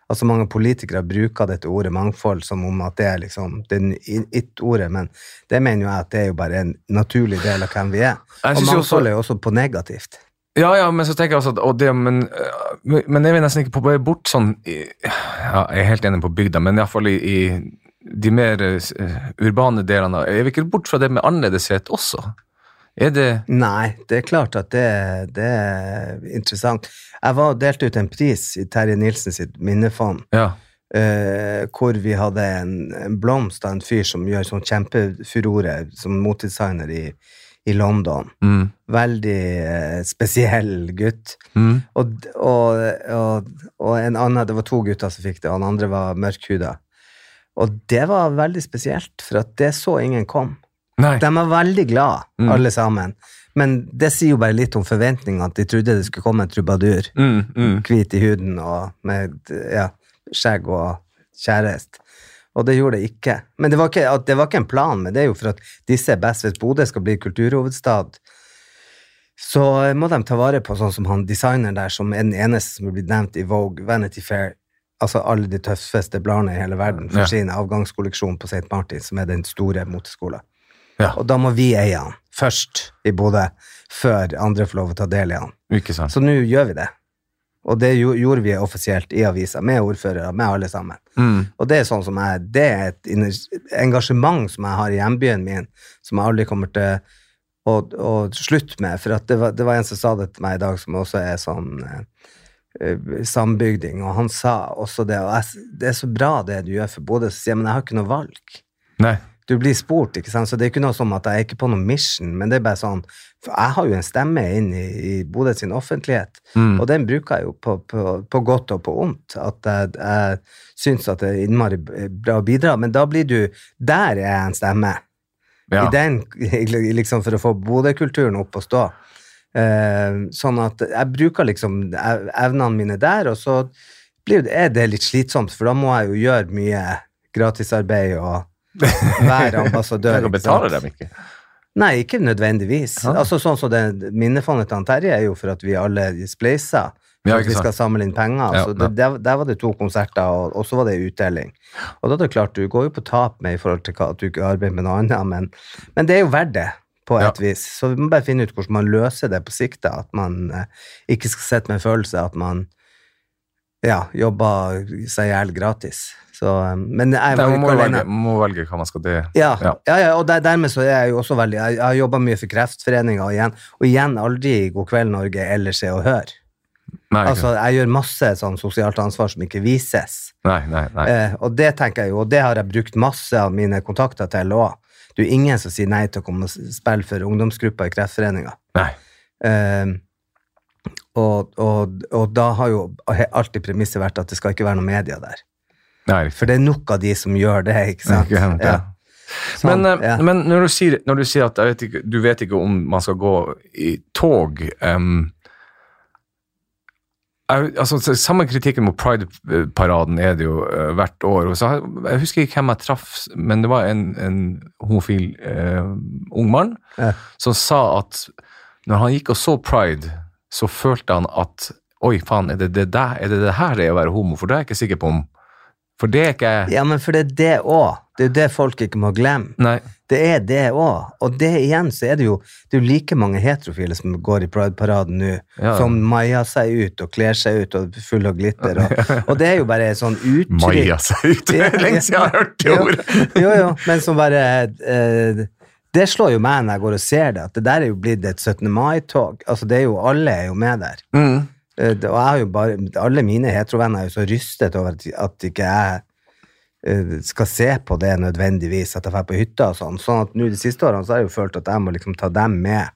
Altså Mange politikere bruker dette ordet mangfold som om at det er liksom det it-ordet, men det mener jo jeg at det er jo bare en naturlig del av hvem vi er. Og mangfold er jo også på negativt. Ja, ja, men så tenker jeg også at det, men, øh, men jeg vil nesten ikke på vei bort sånn ja, Jeg er helt enig på bygda, men iallfall i, i de mer øh, urbane delene Er vi ikke bort fra det med annerledeshet også? Er det Nei, det er klart at det, det er interessant. Jeg var delte ut en pris i Terje Nilsen sitt minnefond, Ja. Uh, hvor vi hadde en, en blomst av en fyr som gjør sånn kjempefurore som motdesigner i, i London. Mm. Veldig uh, spesiell gutt. Mm. Og, og, og, og en annen, det var to gutter som fikk det, og den andre var mørkhuda. Og det var veldig spesielt, for at det så ingen kom. Nei. De var veldig glad, Mm. alle sammen. Men det sier jo bare litt om forventningene, at de trodde det skulle komme en trubadur, Mm, mm. hvit i huden og med ja, skjegg og kjæreste. Og det gjorde det ikke. Men det var ikke, det var ikke en plan, men det er jo for at disse er best hvis Bodø skal bli kulturhovedstad. Så må de ta vare på sånn som han designeren der, som er den eneste som er blitt nevnt i Vogue, Vanity Fair, altså alle de tøffeste bladene i hele verden, for Ja. sin avgangskolleksjon på St. Martin, som er den store moteskolen. Ja, Og da må vi eie han først i Bodø, før andre får lov å ta del i han. Så nå gjør vi det. Og det gjo- gjorde vi offisielt i avisa, med ordførere, med alle sammen. Mm. Og det er sånn som jeg, det er et engasjement som jeg har i hjembyen min, som jeg aldri kommer til å, å slutte med. For det, var, det var en som sa det til meg i dag, som også er sånn eh, eh, sambygding, og han sa også det, og jeg, det er så bra det du gjør for Bodø, så sier jeg, men jeg har ikke noe valg Nei. Du blir spurt, ikke sant? så det er ikke noe som at jeg er ikke på noen mission, men det er bare sånn, for jeg har jo en stemme inn i, i Bodø sin offentlighet, Mm. og den bruker jeg jo på, på, på godt og på ondt, at jeg, jeg synes at det er innmari bra å bidra, men da blir du, der er jeg en stemme, Ja. i den, liksom for å få Bodø-kulturen opp å stå. Eh, sånn at jeg bruker liksom evnene mine der, og så blir det, er det litt slitsomt, for da må jeg jo gjøre mye gratisarbeid og være ambassadør. Ikke betale dem ikke. Nei, ikke nødvendigvis. Ja. Altså sånn som det Minnefondet til Terje er jo for at vi alle spleiser. Ja, at vi skal samle inn penger. Ja, så ja. det, der, der var det to konserter, og, og så var det utdeling. Og da er det klart, du går jo på tap med i forhold til at du ikke arbeider med noe annet, men, men det er jo verdt det. På et vis. Så vi må bare finne ut hvordan man løser det på sikt. At man eh, ikke skal sitte med en følelse at man ja, jobber seg i hjel gratis. Så, eh, men jeg var må velge, må velge hva man skal til. Ja, Ja. ja. ja, og der, dermed så er jeg jo også veldig Jeg, jeg har jobba mye for Kreftforeninga, og igjen, og igjen aldri God kveld Norge eller Se og Hør. Nei, Altså, jeg gjør masse sånn sosialt ansvar som ikke vises. nei, nei. nei. Eh, og det tenker jeg jo, og det har jeg brukt masse av mine kontakter til òg. Det er jo ingen som sier nei til å komme og spille for ungdomsgruppa i Kreftforeninga. Eh, og, og, og da har jo alltid premisset vært at det skal ikke være noe media der. Nei. For det er nok av de som gjør det, ikke sant? Ikke sant, ja. Sånn, Men, eh, ja. men når, du sier, når du sier at jeg vet ikke, du vet ikke om man skal gå i tog um, jeg, altså, Samme kritikken mot Pride-paraden er det jo uh, hvert år. Og så, jeg husker ikke hvem jeg traff, men det var en, en homofil uh, ung mann Ja. som sa at når han gikk og så Pride, så følte han at Oi, faen, er det det, der, er det det her det er å være homo? For det er jeg ikke sikker på om For det er ikke Ja, men for det er det òg. Det er det folk ikke må glemme. Nei. Det er det òg. Og det igjen så er det jo det er jo like mange heterofile som går i Pride-paraden nå, Ja. som maier seg ut og kler seg ut og full av glitter. Og, og det er jo bare et sånn uttrykk Maier seg ut. Det er lenge siden jeg har hørt det ordet. Jo, jo, men som bare eh, Det slår jo meg når jeg går og ser det, at det der er jo blitt et 17. mai-tog. Altså, det er jo Alle er jo med der. Mm. Eh, Og jeg har jo bare, alle mine heterovenner er jo så rystet over at, at ikke jeg eh, skal se på det nødvendigvis, at jeg drar på hytta og sånn. Sånn at nå de siste årene så har jeg jo følt at jeg må liksom ta dem med.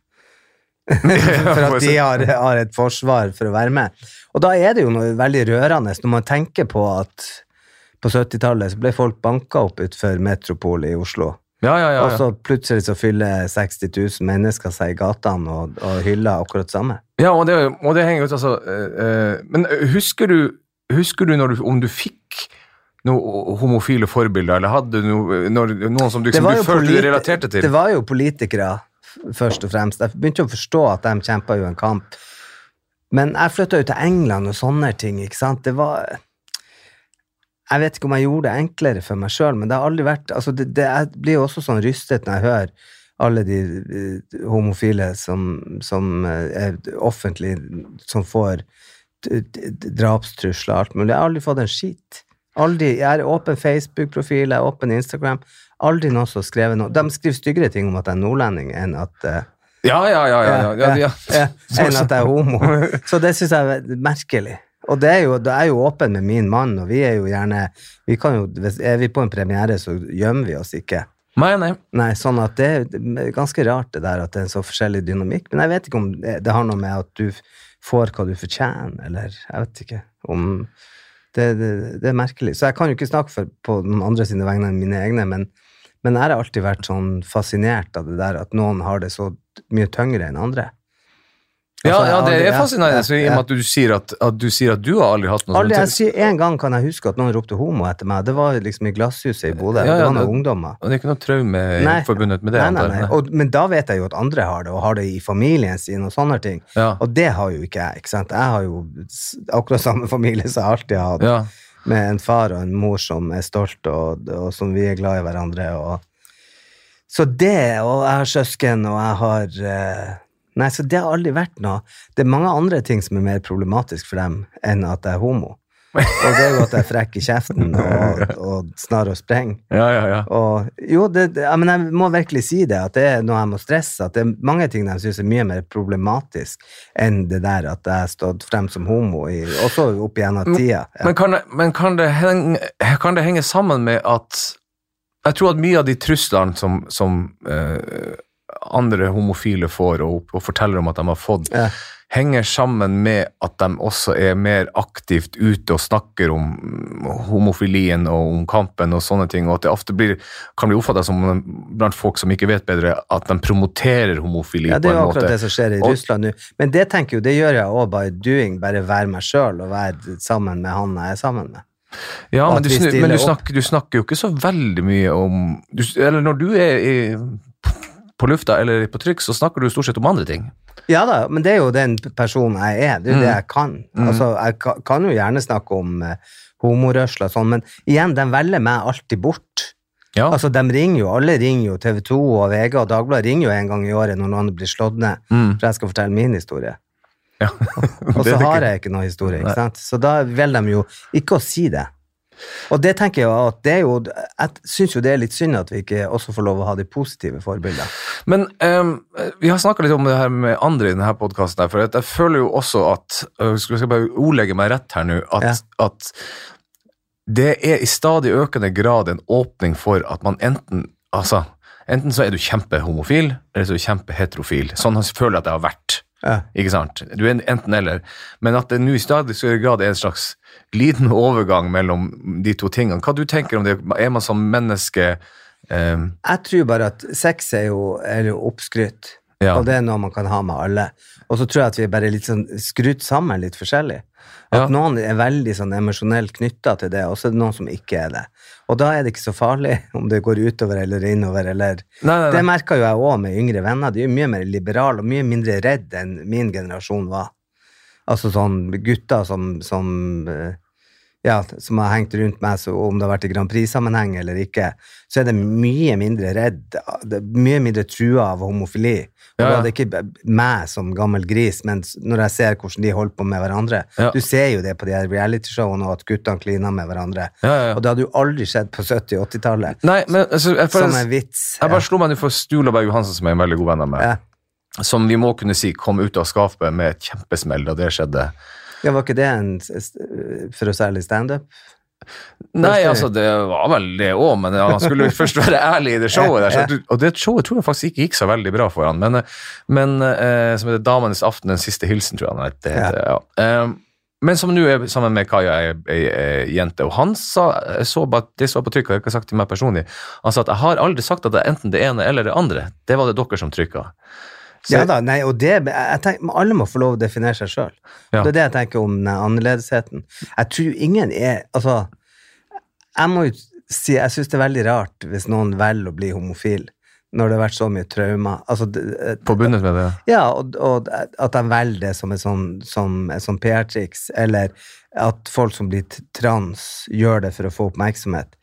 for at de har, har et forsvar for å være med. Og da er det jo noe veldig rørende når man tenker på at på 70-tallet så ble folk banka opp utenfor Metropol i Oslo. Ja, ja, ja. Og så plutselig så fyller 60 000 mennesker seg i gatene og, og hyller akkurat samme. ja og, det, og det henger ut, altså eh, eh, Men husker du, husker du, du om du fikk noen homofile forbilder, eller hadde du noe, noen som du, Det liksom, du følte du relaterte til? Det var jo politikere, først og fremst. Jeg begynte å forstå at de kjempa jo en kamp. Men jeg flytta jo til England og sånne ting, ikke sant. Det var Jeg vet ikke om jeg gjorde det enklere for meg sjøl, men det har aldri vært altså det, det, Jeg blir jo også sånn rystet når jeg hører alle de eh, homofile som, som eh, er offentlig, som får drapstrusler og alt mulig. Jeg har aldri fått en skit. Aldri, Jeg har åpen Facebook-profil, jeg har åpen Instagram. Aldri noen som har skrevet noe. De skriver styggere ting om at jeg er nordlending, enn at, uh, Ja, ja, ja. ja, ja, ja, ja. ja, enn at jeg er homo. Så det syns jeg er merkelig. Og det er jo, det er jo åpen med min mann, og vi er jo gjerne vi kan jo, hvis Er vi på en premiere, så gjemmer vi oss ikke. Nei, nei. Nei, sånn at det er ganske rart det der at det er en så forskjellig dynamikk. Men jeg vet ikke om det, det har noe med at du får hva du fortjener, eller jeg vet ikke om det, det, det er merkelig. Så jeg kan jo ikke snakke for, på noen andre sine vegne enn mine egne, men, men jeg har alltid vært sånn fascinert av det der at noen har det så mye tyngre enn andre. Ja, Altså, ja, det er fascinerende, så i og med at du sier at, at du sier at du har aldri hatt noe Aldri, jeg sånt. sier En gang kan jeg huske at noen ropte homo etter meg. Det var liksom i glasshuset i Bodø. Ja, ja, det var noen ungdommer. Og det er ikke noe traume Nei. forbundet med det? Nei, nei, nei. Og, men da vet jeg jo at andre har det, og har det i familien sin og sånne ting. Ja. Og det har jo ikke jeg. ikke sant? Jeg har jo akkurat samme familie som jeg alltid har hatt, Ja. med en far og en mor som er stolt, og, og som vi er glad i hverandre. Og... Så det, og jeg har søsken, og jeg har eh, Nei, så det har aldri vært noe. Det er mange andre ting som er mer problematisk for dem enn at jeg er homo. Og det er jo at jeg er frekk i kjeften og, og snar og sprenger. ja, ja, ja. Og, jo, det, ja, men jeg må virkelig si det, at det er noe jeg må stresse. At det er mange ting de syns er mye mer problematisk enn det der at jeg har stått frem som homo, i, også opp gjennom tida. Ja. Men, kan det, men kan, det henge, kan det henge sammen med at Jeg tror at mye av de truslene som, som eh, andre homofile får, og, og forteller om at de har fått, Ja. henger sammen med at de også er mer aktivt ute og snakker om homofilien og om kampen og sånne ting, og at det ofte blir, kan bli oppfatta som blant folk som ikke vet bedre, at de promoterer homofili Ja, det er jo jo måte. akkurat det som skjer i Og- Russland nå. Men det tenker jo, det gjør jeg òg by doing, bare være meg sjøl og være sammen med han jeg er sammen med. Ja, men, du, men du, snakker, du snakker jo ikke så veldig mye om du, Eller når du er i, på lufta eller på trykk, så snakker du stort sett om andre ting. Ja da, men det er jo den personen jeg er. Det er jo det jeg kan. Altså, jeg kan jo gjerne snakke om uh, homorørsla og sånn, men igjen, de velger meg alltid bort. Ja. Altså, de ringer jo, alle ringer jo, TV 2 og VG og Dagbladet ringer jo en gang i året når noen blir slått ned, Mm. for jeg skal fortelle min historie. ja. Og så har jeg ikke noe historie, ikke sant? Så da velger de jo ikke å si det. Og det tenker jeg at det er jo Jeg syns jo det er litt synd at vi ikke også får lov å ha de positive forbildene. Men um, vi har snakka litt om det her med andre i denne podkasten, for jeg føler jo også at Jeg Skal bare ordlegge meg rett her nå, at, Ja. at det er i stadig økende grad en åpning for at man enten Altså, enten så er du kjempehomofil, eller så er du kjempeheterofil. Sånn føler jeg at det har vært. Ja. Ikke sant? Du er enten eller. Men at det nå i stadig større grad er en slags glidende overgang mellom de to tingene. Hva du tenker om det? Er man som menneske eh... Jeg tror bare at sex er jo, er jo oppskrytt, Ja. og det er noe man kan ha med alle. Og så tror jeg at vi er bare litt sånn skrudd sammen litt forskjellig. At Ja. noen er veldig sånn emosjonelt knytta til det, og så er det noen som ikke er det. Og da er det ikke så farlig om det går utover eller innover, eller Nei, nei, Det nei. merka jo jeg òg med yngre venner. De er mye mer liberale og mye mindre redde enn min generasjon var. Altså sånn gutter som, som eh, ja, som har hengt rundt meg, så om det har vært i Grand Prix-sammenheng eller ikke, så er det mye mindre redd, mye mindre trua av homofili. Og Ja, da er det ikke meg som gammel gris, men når jeg ser hvordan de holder på med hverandre Ja. Du ser jo det på de her realityshowene, og at guttene kliner med hverandre. Ja. Og det hadde jo aldri skjedd på 70- og 80-tallet. Altså, Som en vits. jeg bare slo meg for Stula Berg Johansen, som er en veldig god venn av meg. Som vi må kunne si kom ut av skapet med et kjempesmell da det skjedde. Ja, var ikke det en for å særlig standup? Nei, altså, det var vel det òg, men han skulle først være ærlig i det showet. der, så, du- Og det showet tror jeg faktisk ikke gikk så veldig bra for han, men, men eh, som heter Damenes aften, den siste hilsen, tror jeg han heter. det heter, ja. Eh, men som nå er sammen med Kaja, ei, ei, ei jente, og han sa, så bare, det står på trykk, og jeg har sagt til meg personlig, han sa at jeg har aldri sagt at det er enten det ene eller det andre. Det var det dere som trykka. Så- Ja da, nei, og det, jeg tenker, Alle må få lov å definere seg sjøl. Ja. Det er det jeg tenker om den annerledesheten. Jeg tror ingen er Altså, jeg må jo si jeg syns det er veldig rart hvis noen velger å bli homofil når det har vært så mye traumer. Altså, det- Forbundet med det. ja, og, og at de velger det som et sånn, som sånn PR-triks, eller at folk som blir trans, gjør det for å få oppmerksomhet,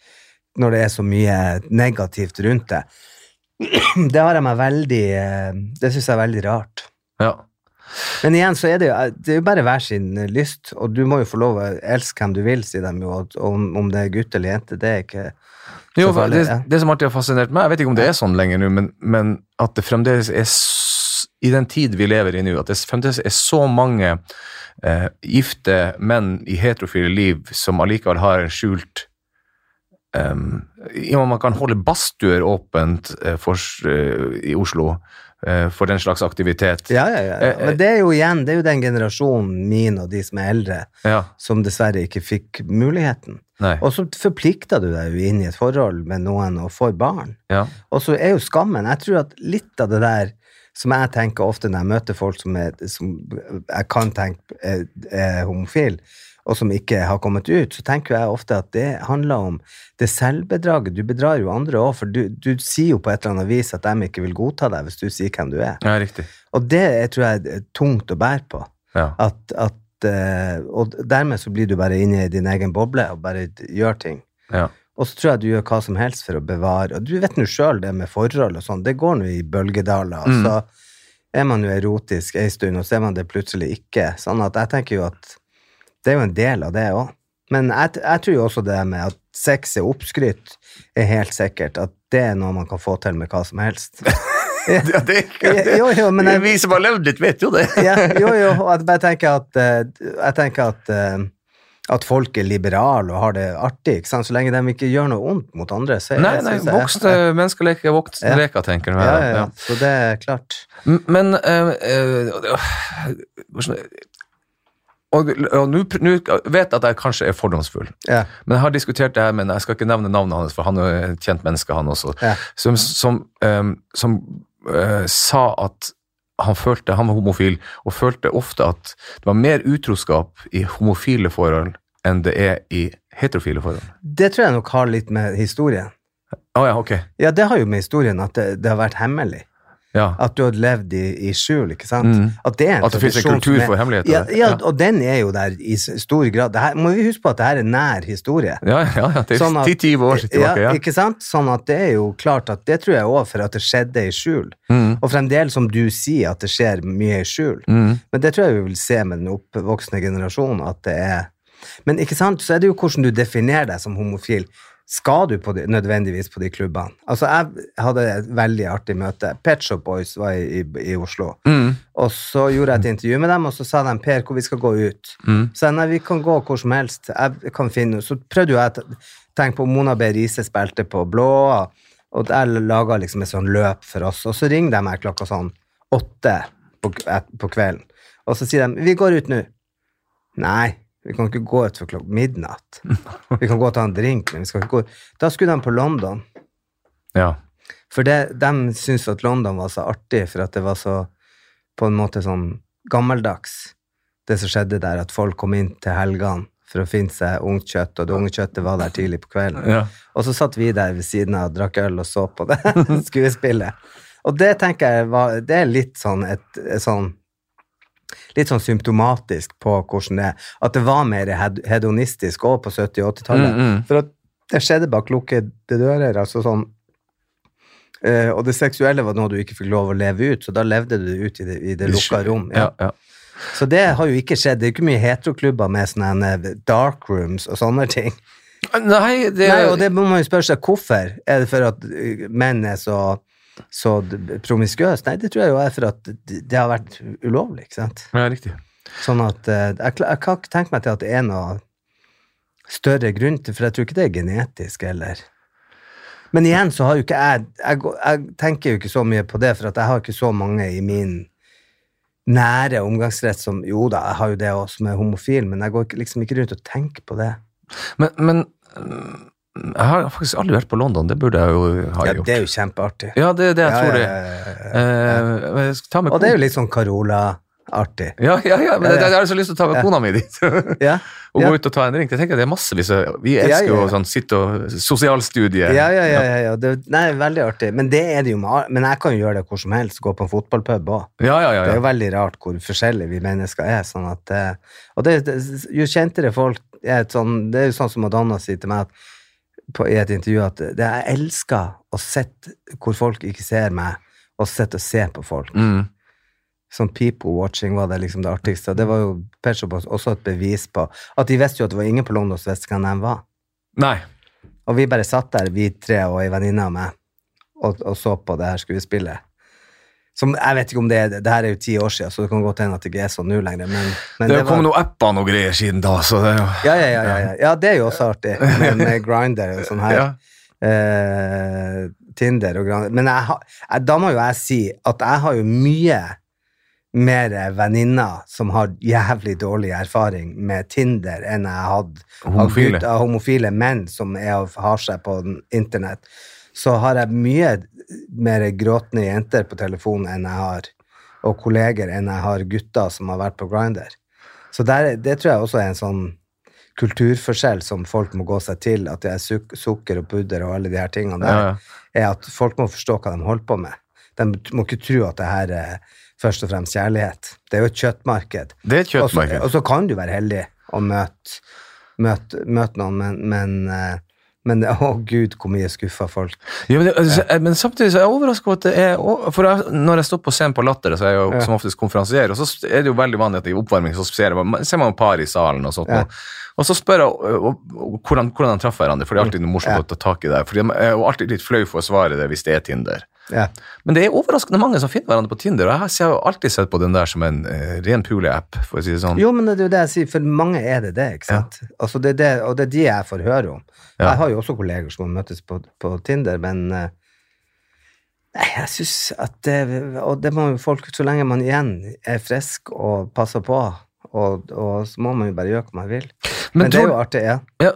når det er så mye negativt rundt det. Det har jeg meg veldig eh, Det syns jeg er veldig rart. Ja. Men igjen så er det jo, det er jo bare hver sin lyst, og du må jo få lov å elske hvem du vil, sier de jo, om, om det er gutt eller jente, det er ikke Jo, det, det som alltid har fascinert meg, jeg vet ikke om det er sånn lenger nå, men, men at det fremdeles er I den tid vi lever i nå, at det fremdeles er så mange eh, gifte menn i heterofile liv som allikevel har en skjult um, I og med man kan holde badstuer åpent eh, for, uh, i Oslo uh, for den slags aktivitet. Ja, ja, ja. Men det er jo igjen, det er jo den generasjonen min og de som er eldre, Ja, som dessverre ikke fikk muligheten. nei, Og så forplikter du deg jo inn i et forhold med noen og får barn. ja, Og så er jo skammen Jeg tror at litt av det der som jeg tenker ofte når jeg møter folk som, er, som jeg kan tenke er, er homofil, og som ikke har kommet ut, så tenker jeg ofte at det handler om det selvbedraget. Du bedrar jo andre òg, for du, du sier jo på et eller annet vis at de ikke vil godta deg hvis du sier hvem du er. ja, riktig. Og det er, tror jeg er tungt å bære på. Ja. At, at, eh, og dermed så blir du bare inne i din egen boble og bare gjør ting. Ja. Og så tror jeg du gjør hva som helst for å bevare Og du vet nå sjøl det med forhold og sånn, det går nå i bølgedaler. Og Mm. så er man jo erotisk ei stund, og så er man det plutselig ikke. Sånn at jeg tenker jo at det er jo en del av det òg. Men jeg, jeg tror jo også det med at sex er oppskrytt, er helt sikkert. At det er noe man kan få til med hva som helst. Ja, det, det, Jo, jo, men jeg- vi som har levd litt, vet jo det. ja, jo, jo, og jeg bare tenker at eh, Jeg tenker at eh, at folk er liberale og har det artig. ikke sant? Så lenge de ikke gjør noe ondt mot andre. så jeg- Nei, nei, jeg- voksne mennesker leker voksne Ja. leker, tenker du. Ja, ja, ja. Så det er klart. Men øh, øh, Og, og nå vet jeg at jeg kanskje er fordomsfull, Ja. men jeg har diskutert det her, men jeg skal ikke nevne navnet hans, for han er et kjent menneske, han også, Ja. som, som, um, som uh, sa at han følte, han var homofil, og følte ofte at det var mer utroskap i homofile forhold enn det er i heterofile forhold. Det tror jeg nok har litt med historien. Å ja, ok. Ja, det har jo med historien at det, det har vært hemmelig. Ja. At du hadde levd i, i skjul, ikke sant? Mm. At, det en At det finnes en kultur er- for hemmeligheter. Ja, ja, Ja. og den er jo der i stor grad. Dette, må vi huske på at det her er nær historie. Ja, ja, ja, det er Sånn at- 10-20 år tilbake, ja. Ikke sant? Sånn at det er jo klart at det tror jeg òg for at det skjedde i skjul. Mm. Og fremdeles, som du sier, at det skjer mye i skjul. Mm. Men det tror jeg vi vil se med den oppvoksende generasjonen, at det er Men ikke sant, så er det jo hvordan du definerer deg som homofil. Skal du på de, nødvendigvis på de klubbene? Altså, jeg hadde et veldig artig møte. Pet Shop Boys var i, i, i Oslo. Mm. Og så gjorde jeg et intervju med dem, og så sa de Per, hvor vi skal gå ut. Mm. Så nei, vi kan gå hvor som helst. Jeg kan finne Så prøvde jo jeg å tenke på Mona B. Riise spilte på Blå, og jeg laga liksom et sånn løp for oss. Og så ringer de meg klokka sånn åtte på, på kvelden, og så sier de 'Vi går ut nå'. Nei, vi kan ikke gå ut for klokka midnatt. Vi kan gå og ta en drink, men vi skal ikke gå Da skulle de på London. Ja. For det, de syntes at London var så artig, for at det var så på en måte sånn gammeldags, det som skjedde der, at folk kom inn til helgene for å finne seg ungt kjøtt, og det unge kjøttet var der tidlig på kvelden. ja. Og så satt vi der ved siden av og drakk øl og så på det skuespillet. Og det tenker jeg var, det er litt sånn et, et sånn litt sånn symptomatisk på hvordan det er. At det var mer hedonistisk òg på 70- og 80-tallet. Mm, mm. For at det skjedde bak lukkede dører. altså sånn Uh, Og det seksuelle var noe du ikke fikk lov å leve ut, så da levde du ut i det, i det lukka rom. Ja, Ja. ja. Så det har jo ikke skjedd. Det er ikke mye heteroklubber med sånne eh, dark rooms og sånne ting. Nei, det, Nei, og det må man jo spørre seg hvorfor. Er det for at eh, menn er så, så d- Nei, det tror jeg jo er for at det har vært ulovlig, ikke sant. ja, riktig. Sånn at eh, jeg, jeg kan ikke tenke meg til at det er noe større grunn til, for jeg tror ikke det er genetisk eller Men igjen så har jo ikke jeg Jeg, jeg tenker jo ikke så mye på det, for at jeg har ikke så mange i min nære omgangsrett som Jo da, jeg har jo det også som er homofil, men jeg går liksom ikke rundt og tenker på det. Men, men jeg har faktisk aldri vært på London. Det burde jeg jo ha Ja, gjort. det er jo kjempeartig. Ja, det er det jeg Ja, tror det. Eh, jeg ta med Og det er jo litt sånn Carola-artig. Ja, ja, ja, men Ja, ja. jeg har så lyst til å ta med kona mi dit. Ja. og gå ut og ta en drink. Jeg tenker det er massevis Vi elsker jo sånn, sitte og Sosialstudie. Ja, ja, ja. ja, ja. Det, nei, veldig artig. Men det er det jo med Men jeg kan jo gjøre det hvor som helst. Gå på en fotballpub òg. Ja, ja, ja, Det er jo veldig rart hvor forskjellige vi mennesker er. Sånn at, eh, og det, det, jo kjentere folk er sånn, Det er jo sånn som Madonna sier til meg at, på, i et intervju at det, jeg elsker å sitte hvor folk ikke ser meg, og sitte og se på folk. Mm. Sånn people watching var det liksom det artigste. Og det var jo Pet Shop også et bevis på at de visste jo at det var ingen på London som visste hvem de var. Nei. Og vi bare satt der, vi tre og ei venninne av meg, og, og så på det her skuespillet. Som, jeg vet ikke om det er Det her er jo ti år siden, så det kan godt hende at det ikke er sånn nå lenger, men, men Det har kommet noen apper og greier siden da, så det er jo ja, ja, ja, ja, ja. ja, det er jo også artig, med, med Grindr og sånn her. Eh, Tinder og Grindr. Men jeg, jeg, da må jo jeg si at jeg har jo mye mer venninner som har jævlig dårlig erfaring med Tinder enn jeg hadde Homofile. av homofile menn som er har seg på internett. Så har jeg mye mer gråtende jenter på telefonen enn jeg har, og kolleger enn jeg har gutter som har vært på Grindr. Så der, det tror jeg også er en sånn kulturforskjell som folk må gå seg til, at det er suk sukker og pudder og alle de her tingene der, Ja, ja. er at folk må forstå hva de holder på med. De må ikke tro at det her er først og fremst kjærlighet. Det er jo et kjøttmarked. Det er et kjøttmarked. Og så kan du være heldig og møte, møte, møte noen, men, men, eh, men å gud, hvor mye skuffa folk. Ja, men, det, altså, jeg- men samtidig så er jeg overrasket over at det er For jeg, når jeg står på scenen på Latter, så er jeg jo Ja. som oftest konferansier, og så er det jo veldig vanlig at i oppvarming så ser man, ser man par i salen og sånt. Ja. Og, så spør jeg og, og, hvordan, hvordan de traff hverandre, for det er alltid noe morsomt å ta tak i det. For jeg er alltid litt flau for å svare det hvis det er Tinder. Ja. Men det er overraskende mange som finner hverandre på Tinder, og jeg har- jo alltid sett på den der som en uh, ren pule-app, for å si det sånn. Jo, men det er jo det jeg sier, for mange er det det, ikke sant? Altså, det det, og det er de jeg får høre om. Ja. Jeg har jo også kolleger som har møttes på, på Tinder, men uh, Nei, jeg syns at det Og det må jo folk Så lenge man igjen er frisk og passer på, og, og så må man jo bare gjøre hva man vil. Men, det er jo artig, ja. Ja,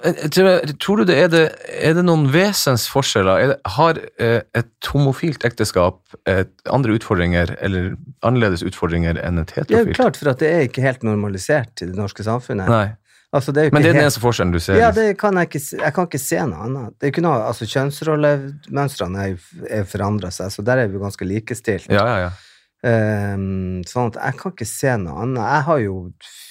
tror, du det er, det er det noen vesensforskjeller? Er det, har eh, et homofilt ekteskap et, andre utfordringer, eller annerledes utfordringer enn et er jo klart, for at det er ikke helt normalisert i det norske samfunnet. Nei, Altså, det men det er den eneste forskjellen du ser? Ja, det kan jeg ikke. Jeg kan ikke se noe annet. Det er ikke noe, altså Kjønnsrollemønstrene er er forandra seg, så der er vi ganske likestilt. ja, ja, ja. Ehm, sånn at jeg kan ikke se noe annet. Jeg har jo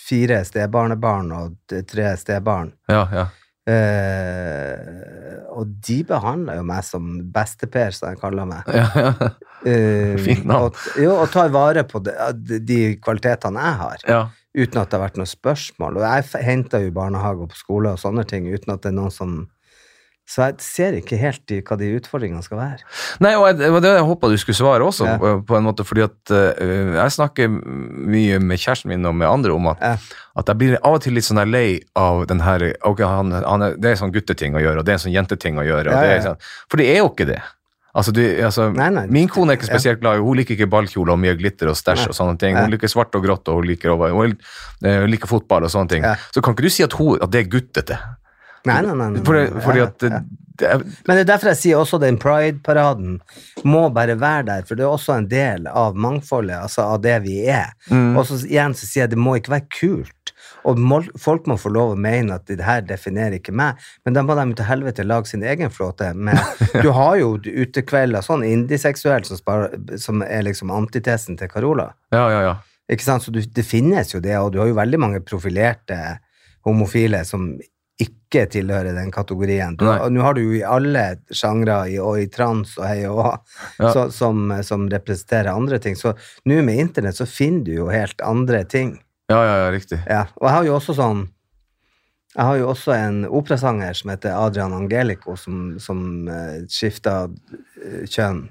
fire stebarnebarn og tre stebarn. ja, ja. Uh, og de behandler jo meg som besteper, som de kaller meg. ja, ja. Eh, Fint navn. Og, jo, og tar vare på de, de kvalitetene jeg har ja. uten at det har vært noe spørsmål. Og jeg henter jo barnehage og på skole og sånne ting uten at det er noen som Så jeg ser ikke helt i hva de utfordringene skal være. Nei, og det var det jeg håpa du skulle svare også, Ja. på- en måte, fordi at uh, jeg snakker mye med kjæresten min og med andre om at, Ja. at jeg blir av og til litt sånn lei av den her ok, han, han er, Det er sånn gutteting å gjøre, og det er sånn jenteting å gjøre. Ja, det sånn, for det er jo ikke det. Altså, du, altså, Nei, nei. min kone er ikke spesielt glad i Hun liker ikke ballkjole og mye glitter og stæsj og sånne ting. Hun liker svart og grått, og hun liker, hun, eh, liker fotball og sånne ting. Så kan ikke du si at, hun, at det er guttete. Nei, nei, nei. nei, Fordi, fordi at ja, ja. det er, Men det er derfor jeg sier også den pride-paraden må bare være der, for det er også en del av mangfoldet, altså av det vi er. Mm. Og så igjen så sier jeg det må ikke være kult. Og folk må få lov å mene at det her definerer ikke meg, men da må de til helvete lage sin egen flåte. Med, du har jo utekvelder, sånn indiseksuelt som, som er liksom antitesen til Carola. ja, ja, ja. Ikke sant? Så du, det finnes jo det, og du har jo veldig mange profilerte homofile som ikke tilhører den kategorien. Nå har du jo i alle sjangre, og i trans og hei og hå, Ja. som, som representerer andre ting. Så nå med internett så finner du jo helt andre ting. Ja, ja, ja, riktig. Ja. Og jeg har jo også sånn jeg har jo også en operasanger som heter Adrian Angelico, som, som uh, skifta uh, kjønn.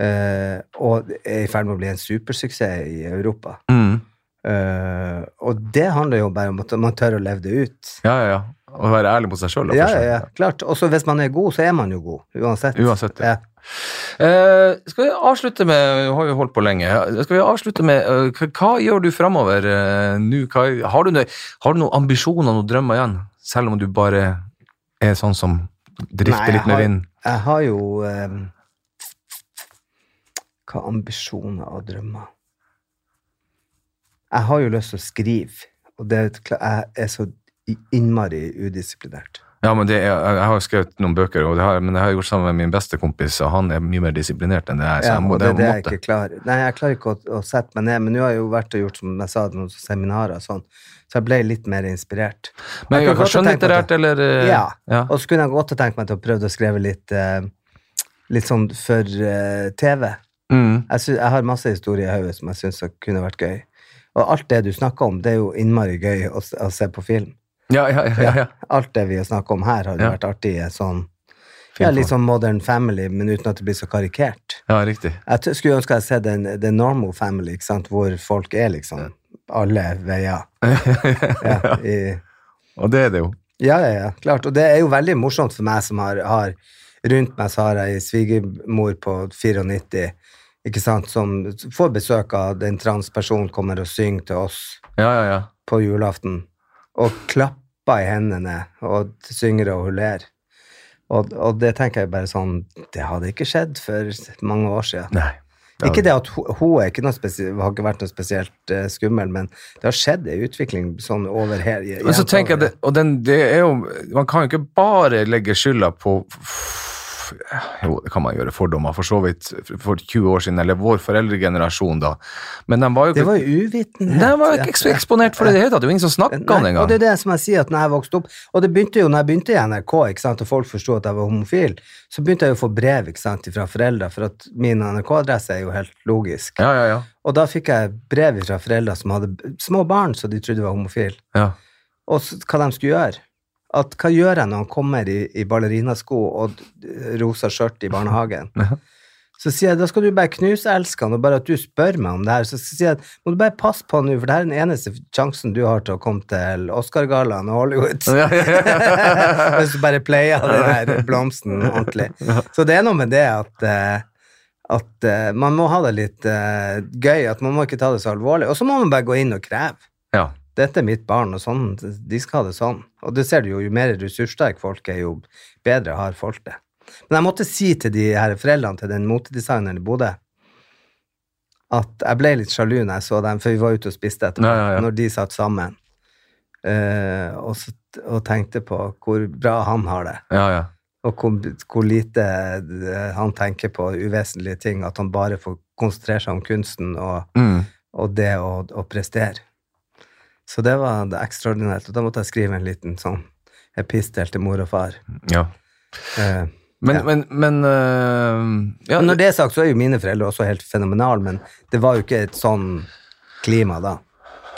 Uh, og er i ferd med å bli en supersuksess i Europa. Mm. Uh, og det handler jo bare om at man tør å leve det ut. Ja, ja, ja. Å være ærlig mot seg sjøl. Ja, ja, ja, klart. Og hvis man er god, så er man jo god. Uansett. Uansett, ja. Eh, skal vi avslutte med Vi har jo holdt på lenge. Skal vi avslutte med eh, hva, hva gjør du framover eh, nå? Har, du har du noen ambisjoner, noen drømmer igjen? Selv om du bare er sånn som drifter Nei, litt med vind? Jeg har jo eh, Hva ambisjoner og drømmer? Jeg har jo lyst til å skrive, og det, er jeg er så innmari udisiplinert. Ja, men det er, jeg har jo skrevet noen bøker, og det har, men det har jeg gjort sammen med min beste kompis, og han er mye mer disiplinert enn det jeg er. Så Ja, jeg må, det det det jeg ikke klarer. Nei, jeg klarer ikke å, å sette meg ned, men nå har jeg jo vært og gjort som jeg sa, noen seminarer og sånn, så jeg ble litt mer inspirert. Men Jeg jeg kan skjønnlitterært, eller? eh, Ja. ja. Og så kunne jeg godt tenke meg til å prøve å skrive litt, eh, litt sånn for uh, TV. Mm. Jeg, synes, jeg har masse historier i hodet som jeg syns kunne vært gøy. Og alt det du snakker om, det er jo innmari gøy å, å se på film. Ja, ja, ja, ja. Alt det vi har snakket om her, hadde Ja. vært artig sånn ja, litt sånn Modern Family, men uten at det blir så karikert. ja, riktig. Jeg skulle ønske jeg hadde sett en The Normal Family, ikke sant? hvor folk er liksom alle veier. Ja, i, Og det er det jo. ja, ja, ja, klart. Og det er jo veldig morsomt for meg som har, har rundt meg så har jeg ei svigermor på 94, ikke sant, som får besøk av den transpersonen kommer og synger til oss Ja, ja, ja. på julaften, og klapper i hendene og synger og hun ler. Og, og det tenker jeg bare sånn Det hadde ikke skjedd for mange år siden. Nei. Ikke det at hun, hun ikke har ikke vært noe spesielt uh, skummel, men det har skjedd en utvikling sånn over her. Men så tenker jeg, det, og den, det er jo, man kan jo ikke bare legge skylda på jo, det kan man gjøre, fordommer, for så vidt for 20 år siden, eller vår foreldregenerasjon da. Men de var jo Det var jo uvitenhet. de var jo ikke eks- eksponert for det i det hele tatt. Det var ingen som snakka om det engang. og det er det som jeg sier, at når jeg vokste opp Og det begynte jo når jeg begynte i NRK, ikke sant, og folk forsto at jeg var homofil, så begynte jeg jo å få brev ikke sant, fra foreldre, for at min NRK-adresse er jo helt logisk. Ja, ja, ja. Og da fikk jeg brev fra foreldre som hadde små barn, så de trodde var homofil. ja. Og hva de skulle gjøre. At hva gjør jeg når han kommer i, i ballerinasko og rosa skjørt i barnehagen? Så sier jeg da skal du bare knuse elskeren, og bare at du spør meg om det her. Så sier jeg må du bare passe på nå, for det er den eneste sjansen du har til å komme til Oscar-gallaen og Hollywood. Ja, ja, ja. Hvis du bare pleier den der blomsten ordentlig. Så det er noe med det at, eh, at eh, man må ha det litt eh, gøy, at man må ikke ta det så alvorlig. Og så må man bare gå inn og kreve. ja. Dette er mitt barn, og sånn, de skal ha det sånn. Og det ser du jo, jo mer ressurssterk folk er, jo bedre har folk det. Men jeg måtte si til de her foreldrene til den motedesigneren i Bodø at jeg ble litt sjalu når jeg så dem, for vi var ute og spiste etterpå, Ja, ja, ja. når de satt sammen, uh, og, så, og tenkte på hvor bra han har det, ja, ja. og hvor, hvor lite eh, han tenker på uvesentlige ting, at han bare får konsentrere seg om kunsten og, Mm. og det å, å prestere. Så det var det ekstraordinært, og da måtte jeg skrive en liten sånn epistel til mor og far. ja. Eh, Men, Ja. men, men uh, ja, når det er sagt, så er jo mine foreldre også helt fenomenale, men det var jo ikke et sånn klima da.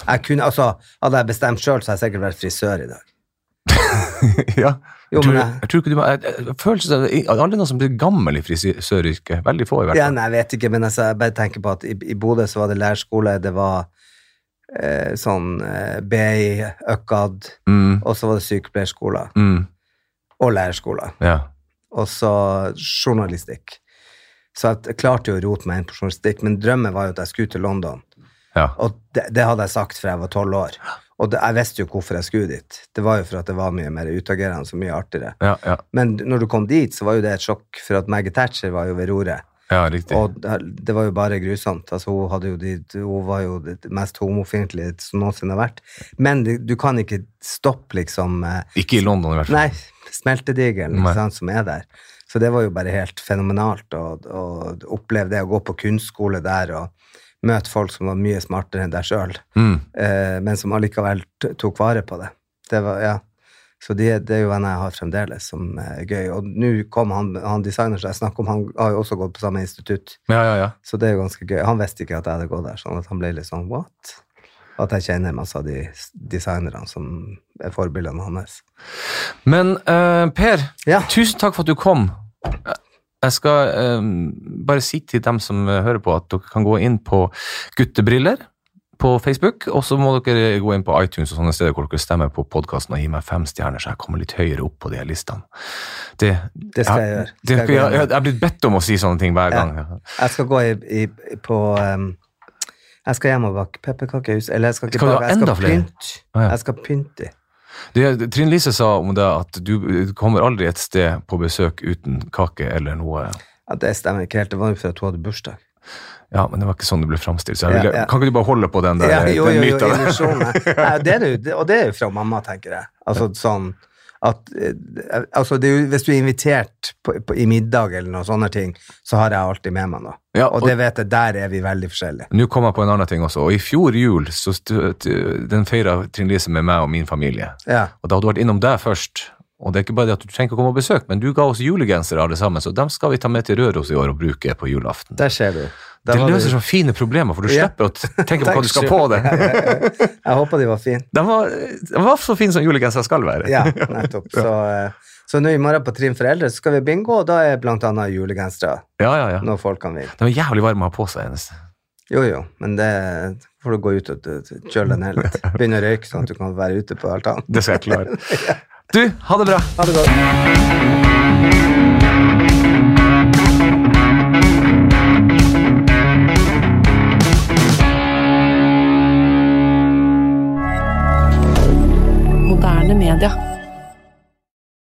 Jeg kunne, altså, Hadde jeg bestemt sjøl, så hadde jeg sikkert vært frisør i dag. ja. Jo, jeg, tror, jeg, jeg, tror ikke du jeg, jeg, føler er aldri noen som blir gammel i frisøryrket. Veldig få, i hvert ja, fall. nei, jeg vet ikke, men altså, jeg bare tenker på at i, i Bodø så var det lærerskole, det var eh, sånn eh, BI, ØKAD, Mm, og så var det sykepleierskoler mm, og lærerskoler. ja. og så journalistikk. Så jeg klarte jo å rote meg inn på journalistikk, men drømmen var jo at jeg skulle til London. ja. Og det, det hadde jeg sagt fra jeg var tolv år. Og det, jeg visste jo hvorfor jeg skulle dit. Det var jo for at det var mye mer utagerende og mye artigere. Ja, ja, Men når du kom dit, så var jo det et sjokk, for at Maggie Thatcher var jo ved roret. Ja, riktig. Og det var jo bare grusomt. Altså, hun, jo de, hun var jo det mest homofiendtlige som noensinne har vært. Men du, du kan ikke stoppe, liksom eh, Ikke i London, i hvert fall. Nei, smeltedigelen liksom, som er der. Så det var jo bare helt fenomenalt å, å oppleve det, å gå på kunstskole der og møte folk som var mye smartere enn deg sjøl, Mm, eh, men som allikevel tok vare på det. Det var, ja. Så det, det er jo venner jeg har fremdeles, som er gøy. Og nå kom han, han designeren som jeg snakker om, han har jo også gått på samme institutt, ja, ja, ja. så det er jo ganske gøy. Han visste ikke at jeg hadde gått der, sånn at han ble litt sånn what? At jeg kjenner masse av de designerne som er forbildene hans. Men uh, Per, Ja. tusen takk for at du kom. Jeg skal uh, bare si til dem som hører på, at dere kan gå inn på Guttebriller på Facebook, og så må dere gå inn på iTunes og sånne steder hvor dere stemmer på podkasten og gi meg fem stjerner, så jeg kommer litt høyere opp på de listene. Det, Det skal jeg gjøre. Det, jeg jeg, jeg, er blitt bedt om å si sånne ting hver Ja. gang. Jeg skal gå i, i, på um, Jeg skal hjem og bake pepperkakehus. Eller jeg skal ikke bake, jeg skal pynte. Ah, ja. Jeg skal pynte. Trine Lise sa om det at du kommer aldri et sted på besøk uten kake eller noe Ja, det stemmer ikke helt. Det var jo for at hun hadde bursdag. Ja, men det var ikke sånn det ble framstilt. Så Ja, ja. Kan ikke du bare holde på den der Ja, jo, den jo, jo. Nei, det er jo, og det er jo fra mamma, tenker jeg. Altså sånn at eh, altså det jo, Hvis du er invitert på, på, i middag eller noen sånne ting, så har jeg alltid med meg noe. Ja, og det vet jeg, der er vi veldig forskjellige. Nå kom jeg på en annen ting også. Og I fjor jul så den feira Trine Lise med meg og min familie. Ja. Og da hadde hun vært innom deg først. Og det er ikke bare det at du trenger ikke komme og besøke, men du ga oss julegensere alle sammen, så dem skal vi ta med til Røros i år og bruke på julaften. Der ser du. Der Det løser sånne fine problemer, for du Ja. slipper å tenke på hva du skal på det. Jeg håper de var fine. De var, de var så fine som julegensere skal være. Ja, nettopp. Så, eh, så nå i morgen på Trim foreldre så skal vi bingo, og da er blant annet julegensere ja, ja. ja. når folk kan vinne. De er jævlig varme å ha på seg. eneste. Jo, jo, men det får du gå ut og kjøle deg ned litt. Begynne å røyke, sånn at du kan være ute på altanen. Det skal jeg klare. Du, ha det bra. Ha det godt. moderne media.